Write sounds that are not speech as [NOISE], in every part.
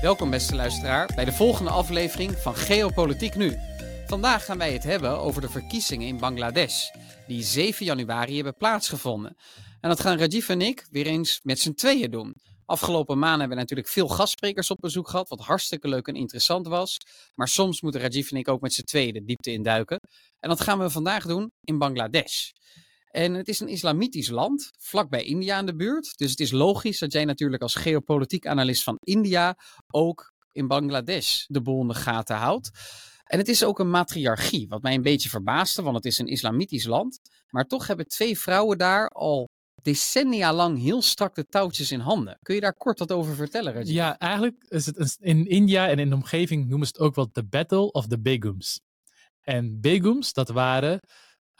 Welkom beste luisteraar bij de volgende aflevering van Geopolitiek Nu. Vandaag gaan wij het hebben over de verkiezingen in Bangladesh, die 7 januari hebben plaatsgevonden. En dat gaan Rajiv en ik weer eens met z'n tweeën doen. Afgelopen maanden hebben we natuurlijk veel gastsprekers op bezoek gehad, wat hartstikke leuk en interessant was. Maar soms moeten Rajiv en ik ook met z'n tweeën de diepte induiken. En dat gaan we vandaag doen in Bangladesh. En het is een islamitisch land, vlakbij India in de buurt. Dus het is logisch dat jij natuurlijk als geopolitiek analist van India ook in Bangladesh de boel in de gaten houdt. En het is ook een matriarchie, wat mij een beetje verbaasde, want het is een islamitisch land. Maar toch hebben twee vrouwen daar al decennia lang heel strak de touwtjes in handen. Kun je daar kort wat over vertellen, Rajiv? Ja, eigenlijk is het in India en in de omgeving noemen ze het ook wel de Battle of the Begums. En Begums, dat waren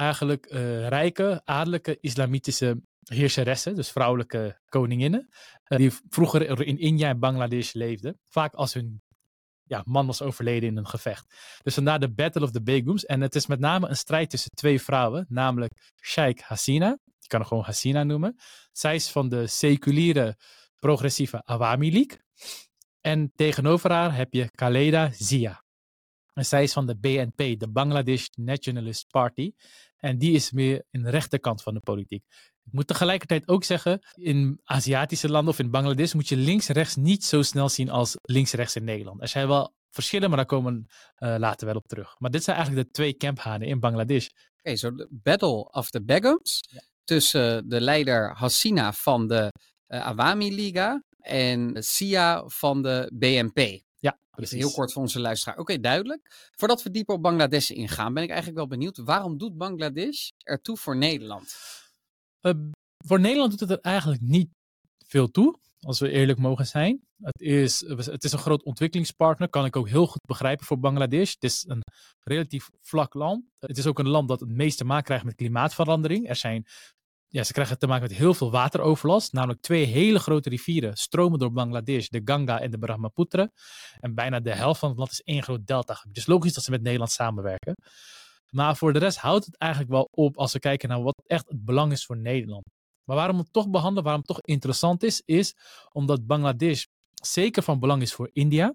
eigenlijk uh, rijke, adellijke islamitische heerseressen, dus vrouwelijke koninginnen, uh, die vroeger in India en Bangladesh leefden. Vaak als hun ja, man was overleden in een gevecht. Dus vandaar de Battle of the Begums. En het is met name een strijd tussen twee vrouwen, namelijk Sheikh Hasina, je kan haar gewoon Hasina noemen. Zij is van de seculiere progressieve Awami League. En tegenover haar heb je Khaleda Zia. En zij is van de BNP, de Bangladesh Nationalist Party. En die is meer in de rechterkant van de politiek. Ik moet tegelijkertijd ook zeggen, in Aziatische landen of in Bangladesh moet je links-rechts niet zo snel zien als links-rechts in Nederland. Er zijn wel verschillen, maar daar komen we uh, later wel op terug. Maar dit zijn eigenlijk de twee camphanen in Bangladesh. Oké, okay, zo de Battle of the Begums ja. tussen de leider Hasina van de uh, Awami Liga en Sia van de BNP. Precies. Heel kort voor onze luisteraar. Oké, okay, duidelijk. Voordat we dieper op Bangladesh ingaan, ben ik eigenlijk wel benieuwd. Waarom doet Bangladesh ertoe voor Nederland? Uh, voor Nederland doet het er eigenlijk niet veel toe, als we eerlijk mogen zijn. Het is, het is een groot ontwikkelingspartner, kan ik ook heel goed begrijpen voor Bangladesh. Het is een relatief vlak land. Het is ook een land dat het meest te maken krijgt met klimaatverandering. Er zijn ja, ze krijgen te maken met heel veel wateroverlast. Namelijk twee hele grote rivieren stromen door Bangladesh, de Ganga en de Brahmaputra. En bijna de helft van het land is één groot delta. Dus logisch dat ze met Nederland samenwerken. Maar voor de rest houdt het eigenlijk wel op als we kijken naar wat echt het belang is voor Nederland. Maar waarom het toch behandelen, waarom het toch interessant is, is omdat Bangladesh zeker van belang is voor India.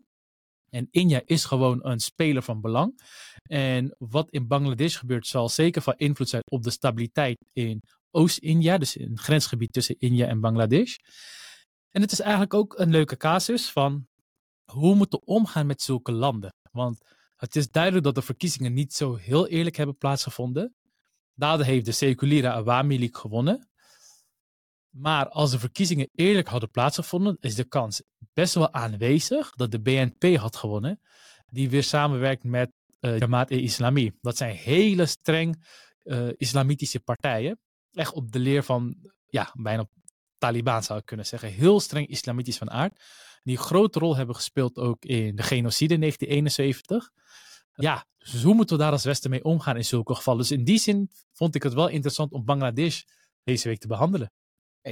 En India is gewoon een speler van belang. En wat in Bangladesh gebeurt, zal zeker van invloed zijn op de stabiliteit in Oost-India, dus een grensgebied tussen India en Bangladesh. En het is eigenlijk ook een leuke casus van hoe moeten we omgaan met zulke landen. Want het is duidelijk dat de verkiezingen niet zo heel eerlijk hebben plaatsgevonden. Daardoor heeft de seculiere Awami League gewonnen. Maar als de verkiezingen eerlijk hadden plaatsgevonden, is de kans best wel aanwezig dat de BNP had gewonnen, die weer samenwerkt met uh, Jamaat-e-Islami. Dat zijn hele streng uh, islamitische partijen echt op de leer van, ja, bijna Taliban zou ik kunnen zeggen. Heel streng islamitisch van aard. Die een grote rol hebben gespeeld ook in de genocide in 1971. Ja, dus hoe moeten we daar als Westen mee omgaan in zulke gevallen? Dus in die zin vond ik het wel interessant om Bangladesh deze week te behandelen.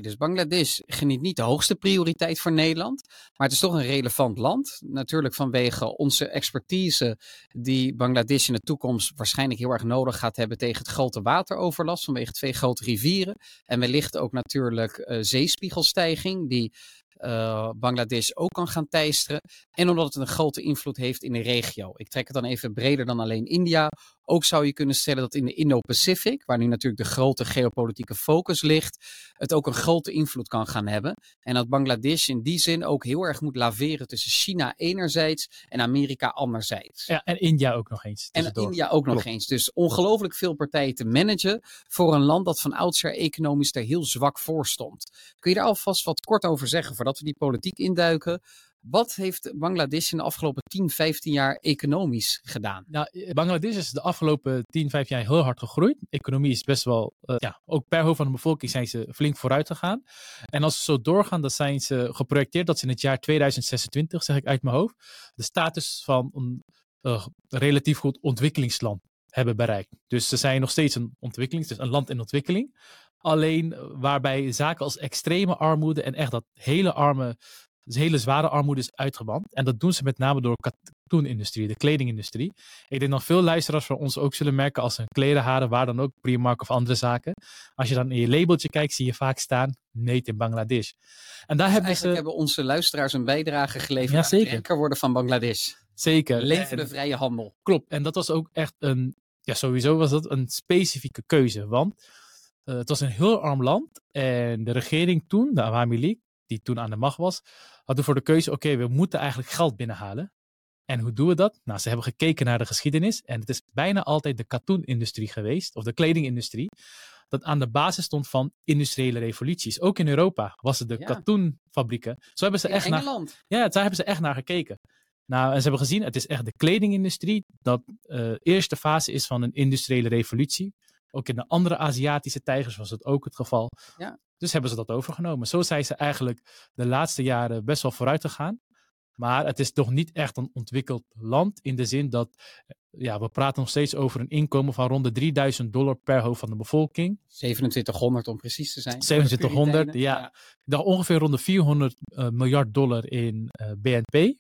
Dus Bangladesh geniet niet de hoogste prioriteit voor Nederland, maar het is toch een relevant land. Natuurlijk vanwege onze expertise die Bangladesh in de toekomst waarschijnlijk heel erg nodig gaat hebben tegen het grote wateroverlast vanwege twee grote rivieren. En wellicht ook natuurlijk uh, zeespiegelstijging die uh, Bangladesh ook kan gaan teisteren. En omdat het een grote invloed heeft in de regio. Ik trek het dan even breder dan alleen India. Ook zou je kunnen stellen dat in de Indo-Pacific, waar nu natuurlijk de grote geopolitieke focus ligt, het ook een grote invloed kan gaan hebben. En dat Bangladesh in die zin ook heel erg moet laveren tussen China enerzijds en Amerika anderzijds. Ja, en India ook nog eens. En India ook nog eens. Dus ongelooflijk veel partijen te managen voor een land dat van oudsher economisch er heel zwak voor stond. Kun je daar alvast wat kort over zeggen voordat we die politiek induiken? Wat heeft Bangladesh in de afgelopen 10, 15 jaar economisch gedaan? Nou, Bangladesh is de afgelopen 10, 15 jaar heel hard gegroeid. De economie is best wel, uh, ja, ook per hoofd van de bevolking zijn ze flink vooruit gegaan. En als ze zo doorgaan, dan zijn ze geprojecteerd dat ze in het jaar 2026, zeg ik uit mijn hoofd, de status van een uh, relatief goed ontwikkelingsland hebben bereikt. Dus ze zijn nog steeds een ontwikkeling, dus een land in ontwikkeling. Alleen waarbij zaken als extreme armoede en echt dat hele arme Dus hele zware armoede is uitgeband. En dat doen ze met name door de katoenindustrie, de kledingindustrie. Ik denk dat veel luisteraars van ons ook zullen merken als een klerenharen, waar dan ook, Primark of andere zaken. Als je dan in je labeltje kijkt, zie je vaak staan, made in Bangladesh. En daar dus hebben ze... hebben onze luisteraars een bijdrage geleverd ja, zeker. aan het worden van Bangladesh. Zeker. Leven de vrije handel. Klopt. En dat was ook echt een, ja sowieso was dat een specifieke keuze. Want uh, het was een heel arm land. En de regering toen, de Awami League, die toen aan de macht was, hadden voor de keuze: oké, we moeten eigenlijk geld binnenhalen. En hoe doen we dat? Nou, ze hebben gekeken naar de geschiedenis. En het is bijna altijd de katoenindustrie geweest, of de kledingindustrie, dat aan de basis stond van industriële revoluties. Ook in Europa was het de katoenfabrieken. Zo hebben ze in echt Engeland. naar. Ja, daar hebben ze echt naar gekeken. Nou, en ze hebben gezien, het is echt de kledingindustrie dat de uh, eerste fase is van een industriële revolutie. Ook in de andere Aziatische tijgers was het ook het geval. Ja. Dus hebben ze dat overgenomen. Zo zijn ze eigenlijk de laatste jaren best wel vooruit gegaan. Maar het is toch niet echt een ontwikkeld land in de zin dat, ja, we praten nog steeds over een inkomen van rond de 3000 dollar per hoofd van de bevolking. 2700 om precies te zijn. 2700, ja. ja. Ongeveer rond de 400 uh, miljard dollar in uh, eh, BNP.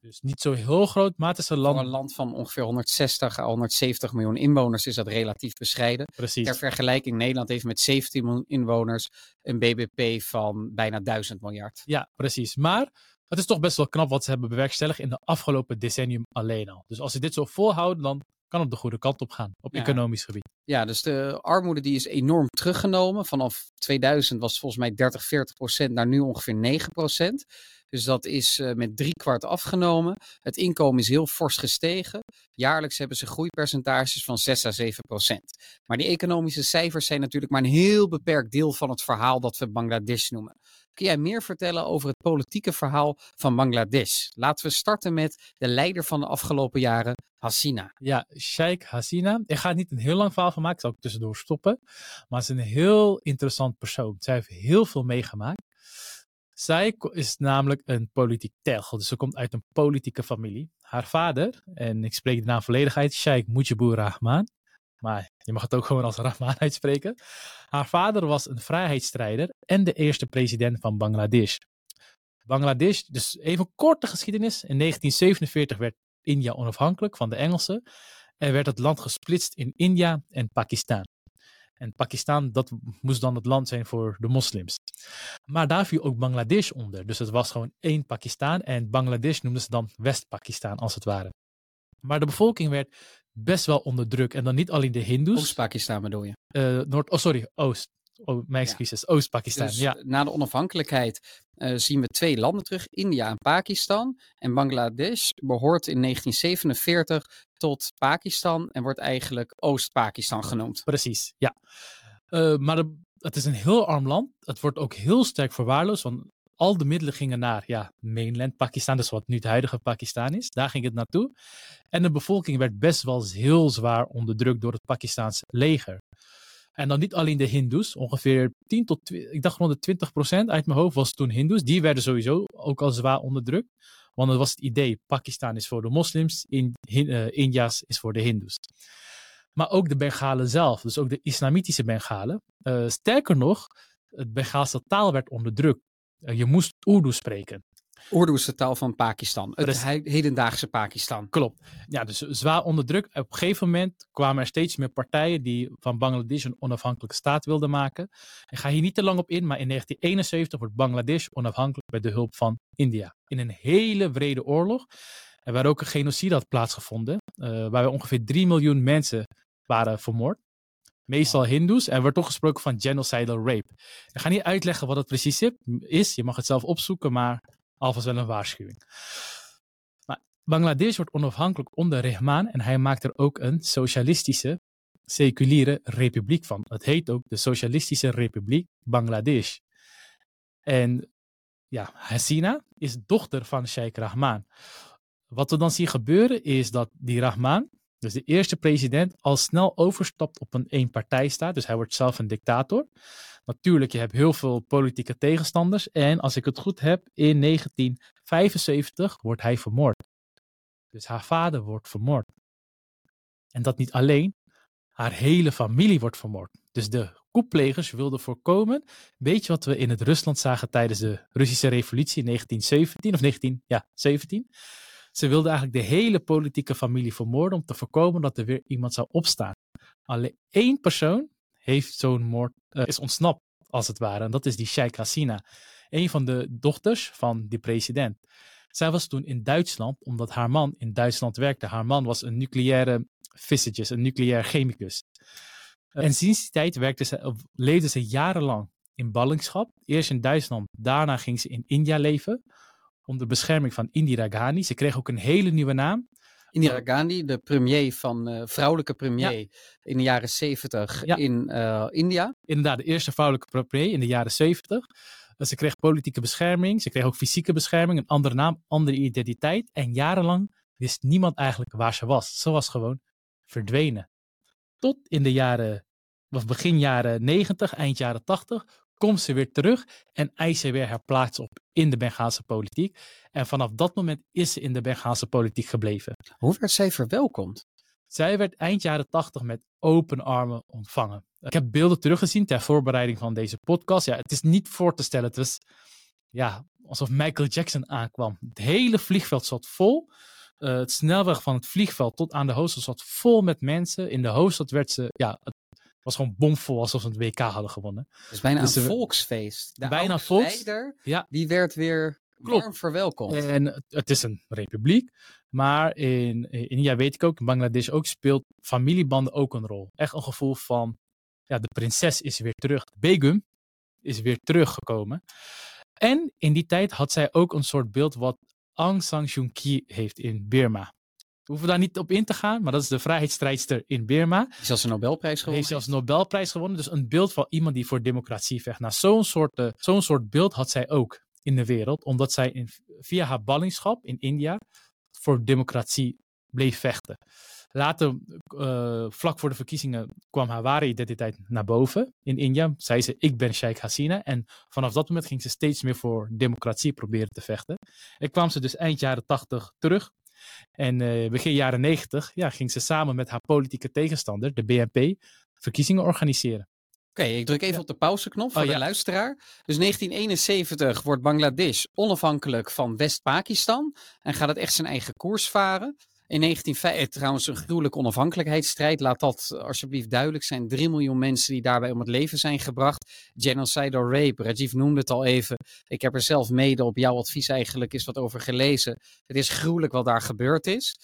Dus niet zo heel groot, maar het is een land... Voor een land van ongeveer 160 à 170 miljoen inwoners is dat relatief bescheiden. Precies. Ter vergelijking, Nederland heeft met 17 miljoen inwoners een BBP van bijna 1000 miljard. Ja, precies. Maar het is toch best wel knap wat ze hebben bewerkstelligd in de afgelopen decennium alleen al. Dus als ze dit zo volhouden, dan kan het de goede kant op gaan op economisch gebied. Ja, dus de armoede die is enorm teruggenomen. Vanaf 2000 was volgens mij 30, 40 procent, naar nu ongeveer 9 procent. Dus dat is uh, met drie kwart afgenomen. Het inkomen is heel fors gestegen. Jaarlijks hebben ze groeipercentages van 6 à 7 procent. Maar die economische cijfers zijn natuurlijk maar een heel beperkt deel van het verhaal dat we Bangladesh noemen. Kun jij meer vertellen over het politieke verhaal van Bangladesh? Laten we starten met de leider van de afgelopen jaren, Hasina. Ja, Sheikh Hasina. Ik ga niet een heel lang verhaal van maken, zal ik tussendoor stoppen. Maar ze is een heel interessant persoon. Zij heeft heel veel meegemaakt. Zij is namelijk een politiek telgel, dus ze komt uit een politieke familie. Haar vader, en ik spreek de naam volledigheid, Sheikh Mujibur Rahman, maar je mag het ook gewoon als Rahman [LAUGHS] uitspreken. Haar vader was een vrijheidsstrijder en de eerste president van Bangladesh. Bangladesh, dus even korte geschiedenis. In 1947 werd India onafhankelijk van de Engelsen en werd het land gesplitst in India en Pakistan. En Pakistan, dat moest dan het land zijn voor de moslims. Maar daar viel ook Bangladesh onder. Dus het was gewoon één Pakistan. En Bangladesh noemden ze dan West-Pakistan, als het ware. Maar de bevolking werd best wel onder druk. En dan niet alleen de Hindoes. Oost-Pakistan bedoel je? Uh, Noord, oh, sorry, Oost. Oh, mijn excuses. Oost-Pakistan. Dus ja. na de onafhankelijkheid uh, zien we twee landen terug: India en Pakistan. En Bangladesh behoort in 1947 tot Pakistan en wordt eigenlijk Oost-Pakistan genoemd. Precies, ja. Uh, maar de, het is een heel arm land. Het wordt ook heel sterk verwaarloosd. Want al de middelen gingen naar ja, mainland Pakistan, dus wat nu het huidige Pakistan is. Daar ging het naartoe. En de bevolking werd best wel heel zwaar onderdrukt door het Pakistaans leger. En dan niet alleen de Hindoes, ongeveer 10 tot, ik dacht rond de 20 procent uit mijn hoofd was toen Hindoes. Die werden sowieso ook al zwaar onderdrukt. Want dat was het idee, Pakistan is voor de moslims, in, uh, India's is voor de Hindoes. Maar ook de Bengalen zelf, dus ook de islamitische Bengalen. Uh, sterker nog, het Bengaalse taal werd onderdrukt. Uh, je moest Urdu spreken. Urdu is de taal van Pakistan, het hedendaagse Pakistan. Klopt. Ja, dus zwaar onder druk. Op een gegeven moment kwamen er steeds meer partijen die van Bangladesh een onafhankelijke staat wilden maken. Ik ga hier niet te lang op in, maar in 1971 wordt Bangladesh onafhankelijk met de hulp van India. In een hele wrede oorlog. En waar ook een genocide had plaatsgevonden, uh, waar ongeveer 3 miljoen mensen waren vermoord. Meestal Hindoes. En er wordt toch gesproken van genocidal rape. Ik ga niet uitleggen wat het precies is. Je mag het zelf opzoeken, maar alvast wel een waarschuwing. Maar Bangladesh wordt onafhankelijk onder Rehman en hij maakt er ook een socialistische, seculiere republiek van. Het heet ook de Socialistische Republiek Bangladesh. En ja, Hasina is dochter van Sheikh Rahman. Wat we dan zien gebeuren is dat die Rahman, dus de eerste president, al snel overstapt op een eenpartijstaat. Dus hij wordt zelf een dictator. Natuurlijk, je hebt heel veel politieke tegenstanders. En als ik het goed heb, in 1975 wordt hij vermoord. Dus haar vader wordt vermoord. En dat niet alleen, haar hele familie wordt vermoord. Dus de koeplegers wilden voorkomen. Weet je wat we in het Rusland zagen tijdens de Russische revolutie in 1917 of 1917? Ze wilden eigenlijk de hele politieke familie vermoorden om te voorkomen dat er weer iemand zou opstaan. Alleen één persoon heeft zo'n moord, uh, is ontsnapt, als het ware. En dat is die Sheikh Hasina, een van de dochters van die president. Zij was toen in Duitsland, omdat haar man in Duitsland werkte. Haar man was een nucleaire physicist, een nucleair chemicus. En sinds die tijd werkte ze, leefde ze jarenlang in ballingschap. Eerst in Duitsland, daarna ging ze in India leven. Onder bescherming van Indira Gandhi. Ze kreeg ook een hele nieuwe naam. Indira Gandhi, de premier van, uh, vrouwelijke premier in de jaren zeventig in uh, India. Inderdaad, de eerste vrouwelijke premier in de jaren zeventig. Uh, ze kreeg politieke bescherming, ze kreeg ook fysieke bescherming, een andere naam, andere identiteit. En jarenlang wist niemand eigenlijk waar ze was. Ze was gewoon verdwenen. Tot in de jaren, of begin jaren 90, eind jaren 80, komt ze weer terug en eist ze weer haar plaats op in de Bengaalse politiek. En vanaf dat moment is ze in de Bengaalse politiek gebleven. Hoe werd zij verwelkomd? Zij werd eind jaren 80 met open armen ontvangen. Ik heb beelden teruggezien ter voorbereiding van deze podcast. Ja, het is niet voor te stellen. Het was ja, alsof Michael Jackson aankwam. Het hele vliegveld zat vol. Uh, het snelweg van het vliegveld tot aan de hoofdstad zat vol met mensen. In de hoofdstad werd ze, ja, het was gewoon bomvol alsof ze een WK hadden gewonnen. Het is bijna dus een volksfeest. De bijna volks. ja. die werd weer Klopt. warm verwelkomd. En het is een republiek. Maar in, in India weet ik ook, in Bangladesh ook, speelt familiebanden ook een rol. Echt een gevoel van, ja, de prinses is weer terug. Begum is weer teruggekomen. En in die tijd had zij ook een soort beeld wat Aung San Suu Kyi heeft in Burma. We hoeven daar niet op in te gaan, maar dat is de vrijheidsstrijdster in Burma. Die zelfs een Nobelprijs gewonnen. Heeft zelfs een Nobelprijs gewonnen. Dus een beeld van iemand die voor democratie vecht. Nou, zo'n soort, uh, zo'n soort beeld had zij ook in de wereld, omdat zij in, via haar ballingschap in India voor democratie bleef vechten. Later, uh, vlak voor de verkiezingen, kwam haar ware identiteit naar boven in India. Zei ze, ik ben Sheikh Hasina. En vanaf dat moment ging ze steeds meer voor democratie proberen te vechten. En kwam ze dus eind jaren tachtig terug. En uh, begin jaren negentig ja, ging ze samen met haar politieke tegenstander, de BNP, verkiezingen organiseren. Oké, ik druk even op de pauzeknop voor oh, de luisteraar. Dus 1971 wordt Bangladesh onafhankelijk van West-Pakistan en gaat het echt zijn eigen koers varen. In 1950, eh, trouwens een gruwelijke onafhankelijkheidsstrijd, laat dat alsjeblieft duidelijk zijn. 3 miljoen mensen die daarbij om het leven zijn gebracht. Genocidal rape, Rajiv noemde het al even. Ik heb er zelf mede op jouw advies eigenlijk eens wat over gelezen. Het is gruwelijk wat daar gebeurd is.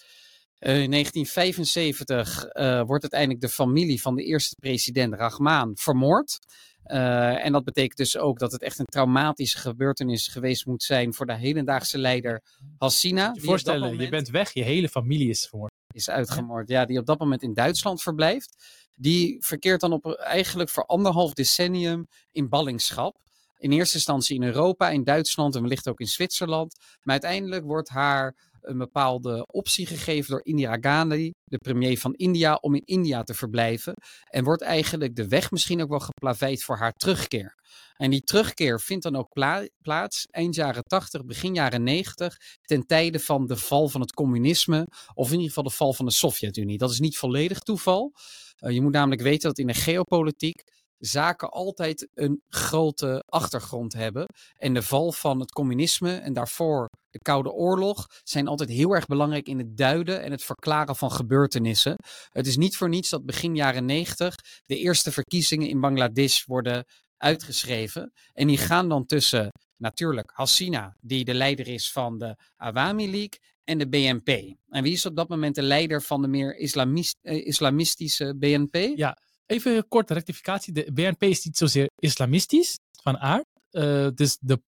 Uh, in 1975 uh, wordt uiteindelijk de familie van de eerste president Rahman vermoord. Uh, en dat betekent dus ook dat het echt een traumatische gebeurtenis geweest moet zijn voor de hedendaagse leider Hassina. Je voorstellen, je bent weg, je hele familie is vermoord. Is uitgemoord, ja. Die op dat moment in Duitsland verblijft. Die verkeert dan op eigenlijk voor anderhalf decennium in ballingschap. In eerste instantie in Europa, in Duitsland en wellicht ook in Zwitserland. Maar uiteindelijk wordt haar een bepaalde optie gegeven door Indira Gandhi, de premier van India, om in India te verblijven. En wordt eigenlijk de weg misschien ook wel geplaveid voor haar terugkeer. En die terugkeer vindt dan ook plaats eind jaren 80, begin jaren 90, ten tijde van de val van het communisme, of in ieder geval de val van de Sovjet-Unie. Dat is niet volledig toeval. Uh, je moet namelijk weten dat in de geopolitiek zaken altijd een grote achtergrond hebben. En de val van het communisme en daarvoor de Koude Oorlog zijn altijd heel erg belangrijk in het duiden en het verklaren van gebeurtenissen. Het is niet voor niets dat begin jaren 90 de eerste verkiezingen in Bangladesh worden uitgeschreven. En die gaan dan tussen natuurlijk Hassina, die de leider is van de Awami League, en de BNP. En wie is op dat moment de leider van de meer islamist, eh, islamistische BNP? Ja, even een korte rectificatie. De BNP is niet zozeer islamistisch van aard. Uh, dus de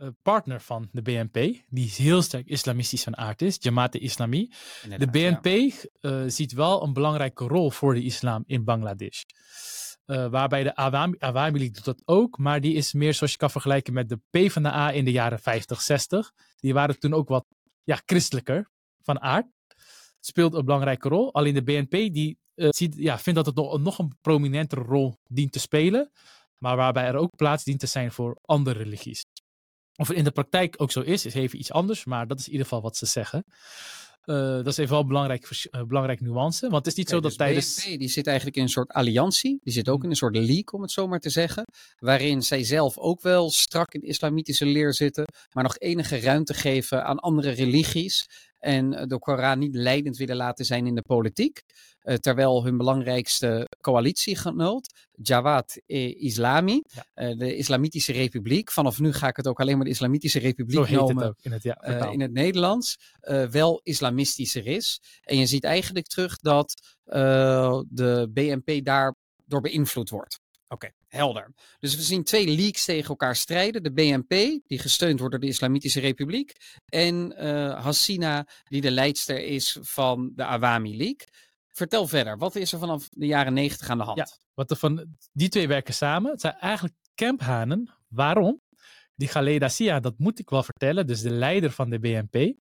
uh, partner van de BNP, die heel sterk islamistisch van aard is, Jamaat Islami. De BNP ja. uh, ziet wel een belangrijke rol voor de islam in Bangladesh. Uh, waarbij de Awami, Awami League doet dat ook, maar die is meer zoals je kan vergelijken met de P van de A in de jaren 50, 60. Die waren toen ook wat ja, christelijker van aard. Speelt een belangrijke rol. Alleen de BNP die uh, ziet, ja, vindt dat het nog, nog een prominentere rol dient te spelen. Maar waarbij er ook plaats dient te zijn voor andere religies. Of het in de praktijk ook zo is, is even iets anders. Maar dat is in ieder geval wat ze zeggen. Uh, dat is even wel een belangrijk, uh, belangrijk nuance. Want het is niet zo dat dus tijdens. BNP die zit eigenlijk in een soort alliantie. Die zit ook Mhm. in een soort league, om het zo maar te zeggen. Waarin zij zelf ook wel strak in islamitische leer zitten. Maar nog enige ruimte geven aan andere religies. En eh, de Koran niet leidend willen laten zijn in de politiek. Uh, terwijl hun belangrijkste coalitiegenoot, Jawad e Islami, Ja. uh, de Islamitische Republiek. Vanaf nu ga ik het ook alleen maar de Islamitische Republiek noemen het in het, ja, uh, in het Nederlands wel islamistischer is. En je ziet eigenlijk terug dat de BNP daardoor beïnvloed wordt. Oké, helder. Dus we zien twee leaks tegen elkaar strijden. De BNP, die gesteund wordt door de Islamitische Republiek. En uh, Hassina, die de leidster is van de Awami League. Vertel verder, wat is er vanaf de jaren negentig aan de hand? Ja, wat er van, die twee werken samen. Het zijn eigenlijk camphanen. Waarom? Die Khaleda Sia, dat moet ik wel vertellen, dus de leider van de BNP.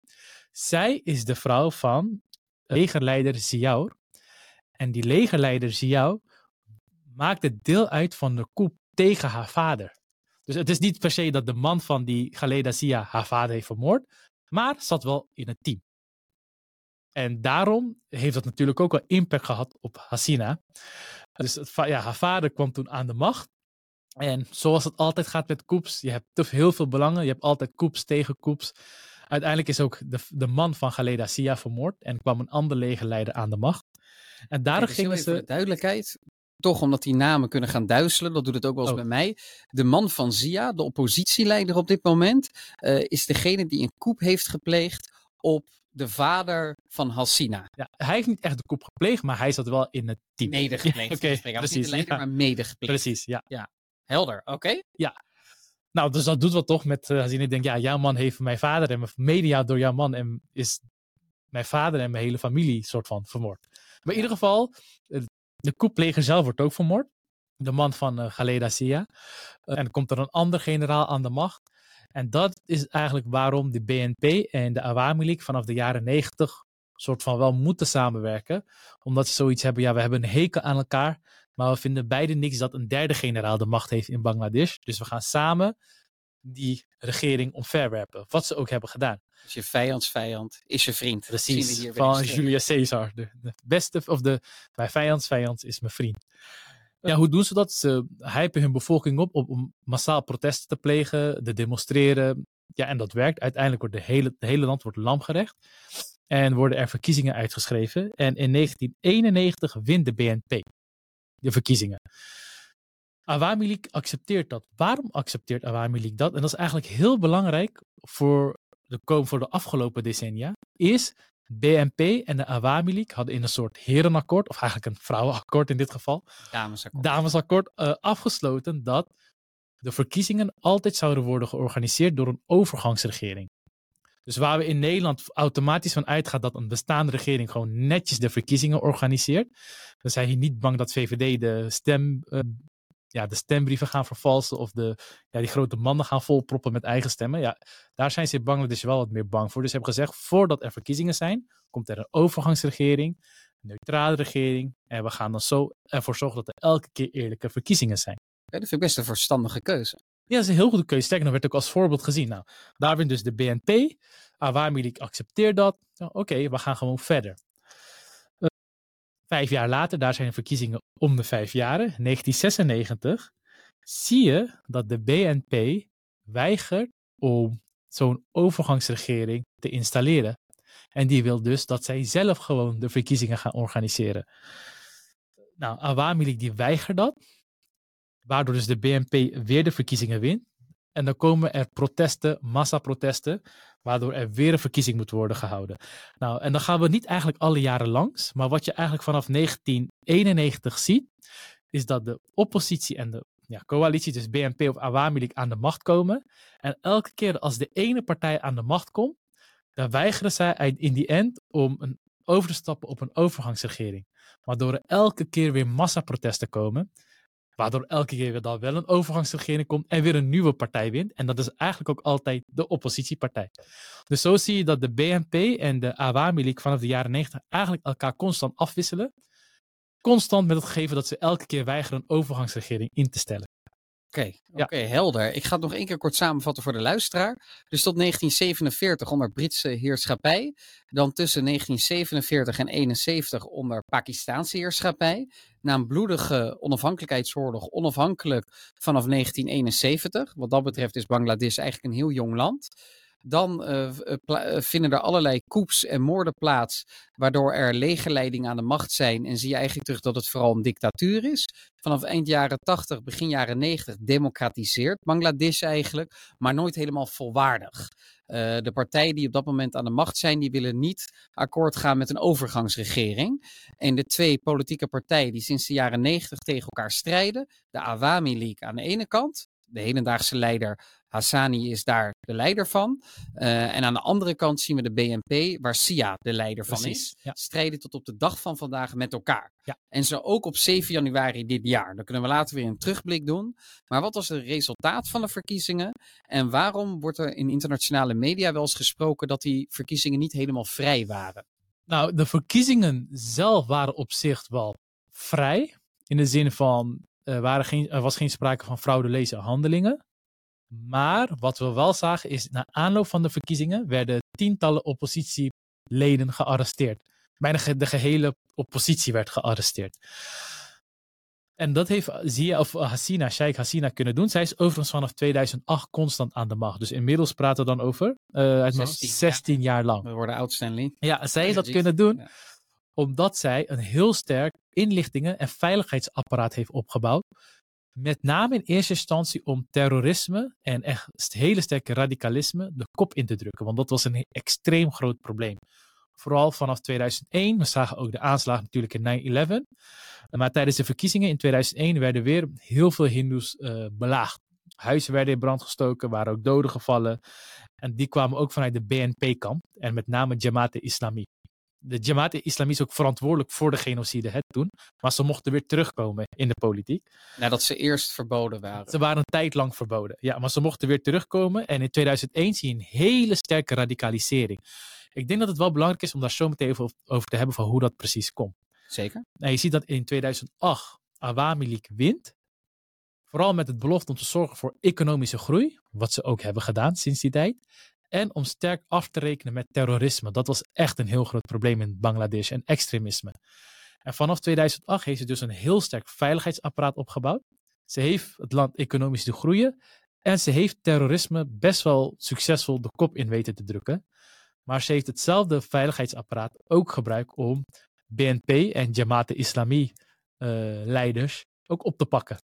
Zij is de vrouw van legerleider Ziaur. En die legerleider Ziaur maakte deel uit van de coup tegen haar vader. Dus het is niet per se dat de man van die Khaleda Sia haar vader heeft vermoord, maar zat wel in het team. En daarom heeft dat natuurlijk ook wel impact gehad op Hasina. Dus het, ja, haar vader kwam toen aan de macht. En zoals het altijd gaat met coups, je hebt te heel veel belangen. Je hebt altijd coups tegen coups. Uiteindelijk is ook de, de man van Khaleda Sia vermoord en kwam een ander legerleider aan de macht. En daarom dus gingen ze... voor de duidelijkheid, toch omdat die namen kunnen gaan duizelen, dat doet het ook wel eens Oh. bij mij. De man van Zia, de oppositieleider op dit moment, eh, is degene die een coup heeft gepleegd op de vader van Hassina. Ja, hij heeft niet echt de coup gepleegd, maar hij zat wel in het team. Medegepleegd. [LAUGHS] Oké, niet precies, de leider, ja. maar medegepleegd. Precies, ja. Helder, oké. Nou, dus dat doet wat toch met uh, Hazine. Ik denk, ja, jouw man heeft mijn vader en mijn media door jouw man en is mijn vader en mijn hele familie soort van vermoord. Maar in ieder geval, eh, de couppleger zelf wordt ook vermoord. De man van uh, Khaleda Sia. Uh, en komt er een ander generaal aan de macht. En dat is eigenlijk waarom de BNP en de Awami League vanaf de jaren negentig soort van wel moeten samenwerken. Omdat ze zoiets hebben, ja, we hebben een hekel aan elkaar. Maar we vinden beide niks dat een derde generaal de macht heeft in Bangladesh. Dus we gaan samen die regering omverwerpen. Wat ze ook hebben gedaan. Dus je vijandsvijand is je vriend. Precies, van Julius Caesar. De, de, beste, of de, mijn vijands vijand is mijn vriend. Ja, hoe doen ze dat? Ze hypen hun bevolking op, op om massaal protesten te plegen, te demonstreren. Ja, en dat werkt. Uiteindelijk wordt de hele, het hele land wordt lamgerecht. En worden er verkiezingen uitgeschreven. En in 1991 wint de BNP de verkiezingen. Awami League accepteert dat. Waarom accepteert Awami League dat? En dat is eigenlijk heel belangrijk voor de, voor de afgelopen decennia. Is BNP en de Awami League hadden in een soort herenakkoord, of eigenlijk een vrouwenakkoord in dit geval, damesakkoord, damesakkoord uh, afgesloten dat de verkiezingen altijd zouden worden georganiseerd door een overgangsregering. Dus waar we in Nederland automatisch van uitgaan dat een bestaande regering gewoon netjes de verkiezingen organiseert. Dan zijn hier niet bang dat VVD de, stem, uh, ja, de stembrieven gaan vervalsen of de, ja, die grote mannen gaan volproppen met eigen stemmen. Ja, daar zijn ze in Bangladesh wel wat meer bang voor. Dus ze hebben gezegd, voordat er verkiezingen zijn, komt er een overgangsregering, een neutrale regering. En we gaan dan zo ervoor zorgen dat er elke keer eerlijke verkiezingen zijn. Ja, dat vind ik best een verstandige keuze. Ja, dat is een heel goede keuze. Sterker nog, werd ook als voorbeeld gezien. Nou, daar wint dus de BNP. Awami League accepteert dat. Nou, Oké, okay, we gaan gewoon verder. Vijf jaar later, daar zijn verkiezingen om de vijf jaren. 1996 zie je dat de BNP weigert om zo'n overgangsregering te installeren. En die wil dus dat zij zelf gewoon de verkiezingen gaan organiseren. Nou, Awami die weigert dat. Waardoor dus de BNP weer de verkiezingen wint. En dan komen er protesten, massaprotesten, waardoor er weer een verkiezing moet worden gehouden. Nou, en dan gaan we niet eigenlijk alle jaren langs, maar wat je eigenlijk vanaf 1991 ziet, is dat de oppositie en de ja, coalitie, dus BNP of Awami aan de macht komen. En elke keer als de ene partij aan de macht komt, dan weigeren zij in die end om een, over te stappen op een overgangsregering. Waardoor er elke keer weer massaprotesten komen. Waardoor elke keer weer dan wel een overgangsregering komt en weer een nieuwe partij wint. En dat is eigenlijk ook altijd de oppositiepartij. Dus zo zie je dat de BNP en de Awami League vanaf de jaren 90 eigenlijk elkaar constant afwisselen. Constant met het gegeven dat ze elke keer weigeren een overgangsregering in te stellen. Oké, Ja. oké, helder. Ik ga het nog één keer kort samenvatten voor de luisteraar. Dus tot 1947 onder Britse heerschappij. Dan tussen 1947 en 71 onder Pakistaanse heerschappij. Na een bloedige onafhankelijkheidsoorlog onafhankelijk vanaf 1971. Wat dat betreft is Bangladesh eigenlijk een heel jong land. Dan eh, eh, eh, vinden er allerlei coups en moorden plaats, waardoor er legerleidingen aan de macht zijn. En zie je eigenlijk terug dat het vooral een dictatuur is. Vanaf eind jaren 80, begin jaren 90 democratiseert Bangladesh eigenlijk, maar nooit helemaal volwaardig. De partijen die op dat moment aan de macht zijn, die willen niet akkoord gaan met een overgangsregering. En de twee politieke partijen die sinds de jaren 90 tegen elkaar strijden, de Awami League aan de ene kant, de hedendaagse leider Hassani is daar de leider van. Eh, en aan de andere kant zien we de BNP, waar Sia de leider van is. Ja. strijden tot op de dag van vandaag met elkaar. Ja. En zo ook op 7 januari dit jaar. Dan kunnen we later weer een terugblik doen. Maar wat was het resultaat van de verkiezingen? En waarom wordt er in internationale media wel eens gesproken dat die verkiezingen niet helemaal vrij waren? Nou, de verkiezingen zelf waren op zich wel vrij. In de zin van, er, waren geen, er was geen sprake van frauduleuze handelingen. Maar wat we wel zagen is, na aanloop van de verkiezingen werden tientallen oppositieleden gearresteerd. Bijna de gehele oppositie werd gearresteerd. En dat heeft Zia of Hasina, Sheikh Hasina kunnen doen. Zij is overigens vanaf 2008 constant aan de macht. Dus inmiddels praten we dan over eh, hoofd 16 jaar. 16 jaar lang. We worden oud Stanley. Ja, zij heeft dat kunnen doen Ja. omdat zij een heel sterk inlichtingen- en veiligheidsapparaat heeft opgebouwd. Met name in eerste instantie om terrorisme en echt hele sterke radicalisme de kop in te drukken. Want dat was een extreem groot probleem. Vooral vanaf 2001. We zagen ook de aanslag natuurlijk in 9-11. Maar tijdens de verkiezingen in 2001 werden weer heel veel Hindoes eh, belaagd. Huizen werden in brand gestoken, waren ook doden gevallen. En die kwamen ook vanuit de BNP-kamp. En met name Jamaat-e-Islami de Jamaat-e-Islami is ook verantwoordelijk voor de genocide het toen. Maar ze mochten weer terugkomen in de politiek. Nadat ze eerst verboden waren. Ze waren een tijd lang verboden. Ja, maar ze mochten weer terugkomen. En in 2001 zie je een hele sterke radicalisering. Ik denk dat het wel belangrijk is om daar zo meteen even over te hebben van hoe dat precies komt. Zeker. Nou, je ziet dat in 2008 Awami League wint. Vooral met het belofte om te zorgen voor economische groei. Wat ze ook hebben gedaan sinds die tijd. En om sterk af te rekenen met terrorisme. Dat was echt een heel groot probleem in Bangladesh en extremisme. En vanaf 2008 heeft ze dus een heel sterk veiligheidsapparaat opgebouwd. Ze heeft het land economisch te groeien. En ze heeft terrorisme best wel succesvol de kop in weten te drukken. Maar ze heeft hetzelfde veiligheidsapparaat ook gebruikt om BNP en Jamaat-e-Islami eh, leiders ook op te pakken.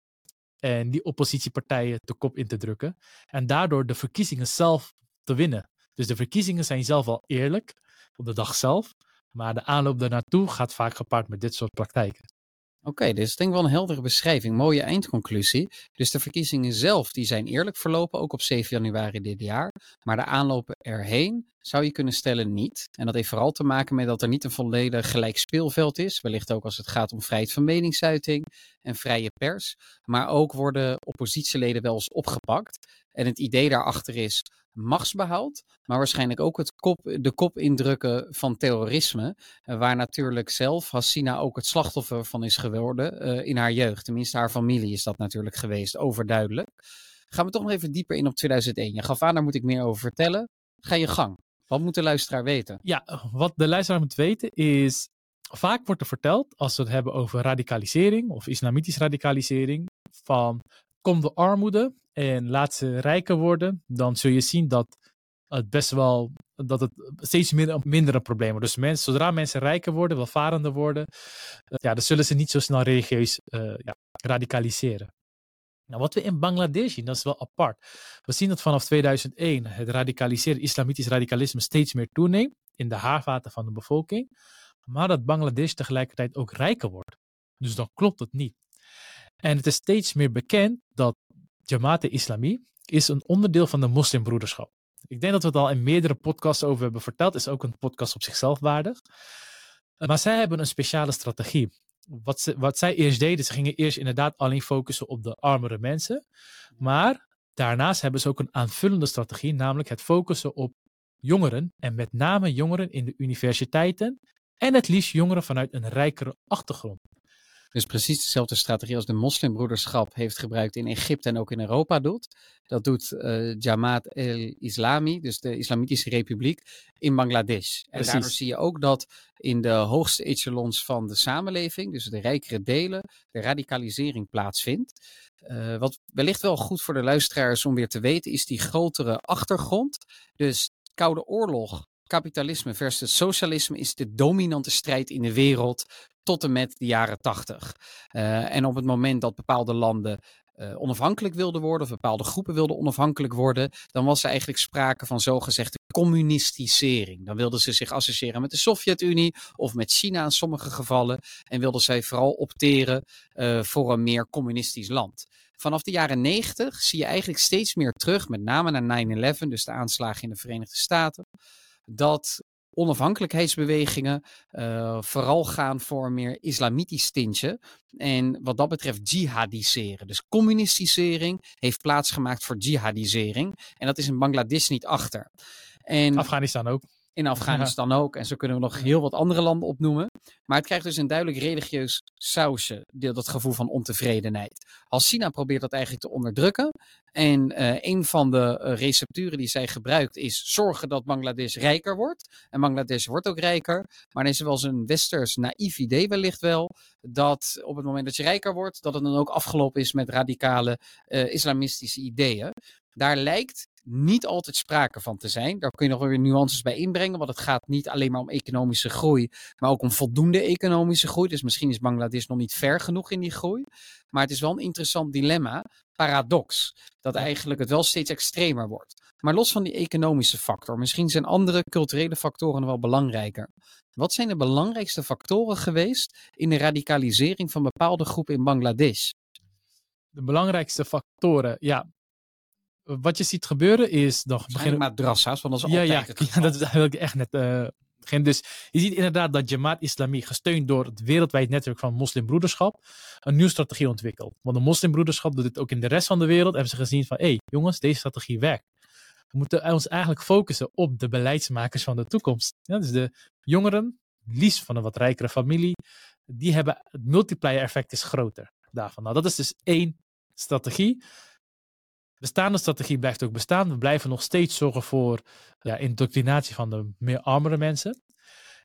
En die oppositiepartijen de kop in te drukken. En daardoor de verkiezingen zelf te winnen. Dus de verkiezingen zijn zelf al eerlijk op de dag zelf. Maar de aanloop daarnaartoe gaat vaak gepaard met dit soort praktijken. Oké, dit is denk wel een heldere beschrijving. Mooie eindconclusie. Dus de verkiezingen zelf die zijn eerlijk verlopen, ook op 7 januari dit jaar. Maar de aanlopen erheen zou je kunnen stellen niet. En dat heeft vooral te maken met dat er niet een volledig gelijk speelveld is. Wellicht ook als het gaat om vrijheid van meningsuiting en vrije pers. Maar ook worden oppositieleden wel eens opgepakt. En het idee daarachter is machtsbehoud, maar waarschijnlijk ook het kop, de kop indrukken van terrorisme. eh, Waar natuurlijk zelf Hassina ook het slachtoffer van is geworden eh, in haar jeugd. Tenminste, haar familie is dat natuurlijk geweest, overduidelijk. Gaan we toch nog even dieper in op 2001. Je gaf aan, daar moet ik meer over vertellen. Ga je gang. Wat moet de luisteraar weten? Ja, wat de luisteraar moet weten is. Vaak wordt er verteld, als we het hebben over radicalisering of islamitische radicalisering, van kom de armoede en laat ze rijker worden, dan zul je zien dat het best wel dat het steeds minder, minder een probleem wordt. Dus mensen, zodra mensen rijker worden, welvarender worden, eh, ja, dan zullen ze niet zo snel religieus eh, ja, radicaliseren. Nou, wat we in Bangladesh zien, dat is wel apart. We zien dat vanaf 2001 het radicaliseren, islamitisch radicalisme steeds meer toeneemt in de haarvaten van de bevolking, maar dat Bangladesh tegelijkertijd ook rijker wordt. Dus dan klopt het niet. En het is steeds meer bekend dat Jamaat-e-Islami is een onderdeel van de moslimbroederschap. Ik denk dat we het al in meerdere podcasts over hebben verteld. Is ook een podcast op zichzelf waardig. Maar zij hebben een speciale strategie. Wat, ze, wat zij eerst deden, ze gingen eerst inderdaad alleen focussen op de armere mensen. Maar daarnaast hebben ze ook een aanvullende strategie, namelijk het focussen op jongeren. En met name jongeren in de universiteiten. En het liefst jongeren vanuit een rijkere achtergrond. Dus precies dezelfde strategie als de moslimbroederschap heeft gebruikt in Egypte en ook in Europa doet. Dat doet uh, Jamaat el-Islami, dus de Islamitische Republiek, in Bangladesh. En Precies. daardoor zie je ook dat in de hoogste echelons van de samenleving, dus de rijkere delen, de radicalisering plaatsvindt. Uh, wat wellicht wel goed voor de luisteraars om weer te weten, is die grotere achtergrond. Dus Koude Oorlog, kapitalisme versus socialisme is de dominante strijd in de wereld tot en met de jaren tachtig. Uh, en op het moment dat bepaalde landen uh, onafhankelijk wilden worden, of bepaalde groepen wilden onafhankelijk worden, dan was er eigenlijk sprake van zogezegde communistisering. Dan wilden ze zich associëren met de Sovjet-Unie of met China in sommige gevallen en wilden zij vooral opteren uh, voor een meer communistisch land. Vanaf de jaren 90 zie je eigenlijk steeds meer terug, met name na 9-11, dus de aanslagen in de Verenigde Staten, dat onafhankelijkheidsbewegingen uh, vooral gaan voor meer islamitisch tintje. En wat dat betreft jihadiseren. Dus communistisering heeft plaatsgemaakt voor jihadisering. En dat is in Bangladesh niet achter. En Afghanistan ook. In Afghanistan ook. En zo kunnen we nog heel wat andere landen opnoemen. Maar het krijgt dus een duidelijk religieus sausje. Dat gevoel van ontevredenheid. Al-Sina probeert dat eigenlijk te onderdrukken. En uh, een van de uh, recepturen die zij gebruikt is zorgen dat Bangladesh rijker wordt. En Bangladesh wordt ook rijker. Maar dan is er wel eens een westers naïef idee wellicht wel. Dat op het moment dat je rijker wordt, dat het dan ook afgelopen is met radicale uh, islamistische ideeën. Daar lijkt niet altijd sprake van te zijn. Daar kun je nog weer nuances bij inbrengen, want het gaat niet alleen maar om economische groei, maar ook om voldoende economische groei. Dus misschien is Bangladesh nog niet ver genoeg in die groei. Maar het is wel een interessant dilemma, paradox, dat eigenlijk het wel steeds extremer wordt. Maar los van die economische factor, misschien zijn andere culturele factoren wel belangrijker. Wat zijn de belangrijkste factoren geweest in de radicalisering van bepaalde groepen in Bangladesh? De belangrijkste factoren, ja, wat je ziet gebeuren is... Dan beginnen madrassa's, want dat is ja, altijd ja. [LAUGHS] Ja, dat is eigenlijk echt net... Uh, dus je ziet inderdaad dat Jamaat Islami, gesteund door het wereldwijd netwerk van moslimbroederschap, een nieuwe strategie ontwikkelt. Want de moslimbroederschap doet dit ook in de rest van de wereld. Hebben ze gezien van, hé hey, jongens, deze strategie werkt. We moeten ons eigenlijk focussen op de beleidsmakers van de toekomst. Ja, dus de jongeren, liefst van een wat rijkere familie, die hebben, het multiplier effect is groter daarvan. Nou, dat is dus één strategie bestaande strategie blijft ook bestaan. We blijven nog steeds zorgen voor ja, indoctrinatie van de meer armere mensen.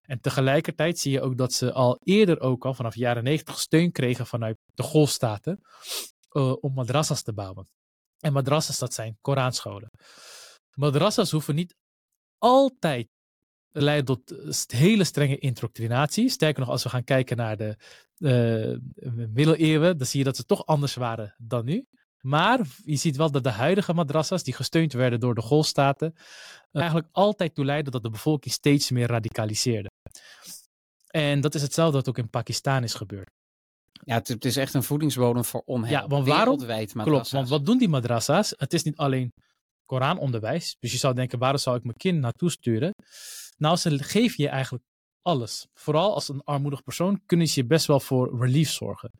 En tegelijkertijd zie je ook dat ze al eerder ook al vanaf de jaren 90 steun kregen vanuit de golfstaten uh, om madrassas te bouwen. En madrassas, dat zijn Koranscholen. Madrassas hoeven niet altijd leiden tot hele strenge indoctrinatie. Sterker nog, als we gaan kijken naar de uh, middeleeuwen, dan zie je dat ze toch anders waren dan nu. Maar je ziet wel dat de huidige madrassas, die gesteund werden door de golfstaten, eigenlijk altijd toe leiden dat de bevolking steeds meer radicaliseerde. En dat is hetzelfde wat ook in Pakistan is gebeurd. Ja, het, het is echt een voedingsbodem voor onheil. Ja, want waarom? Klopt, want wat doen die madrassas? Het is niet alleen Koranonderwijs. Dus je zou denken, waarom zou ik mijn kind naartoe sturen? Nou, ze geven je eigenlijk alles. Vooral als een armoedig persoon kunnen ze je best wel voor relief zorgen.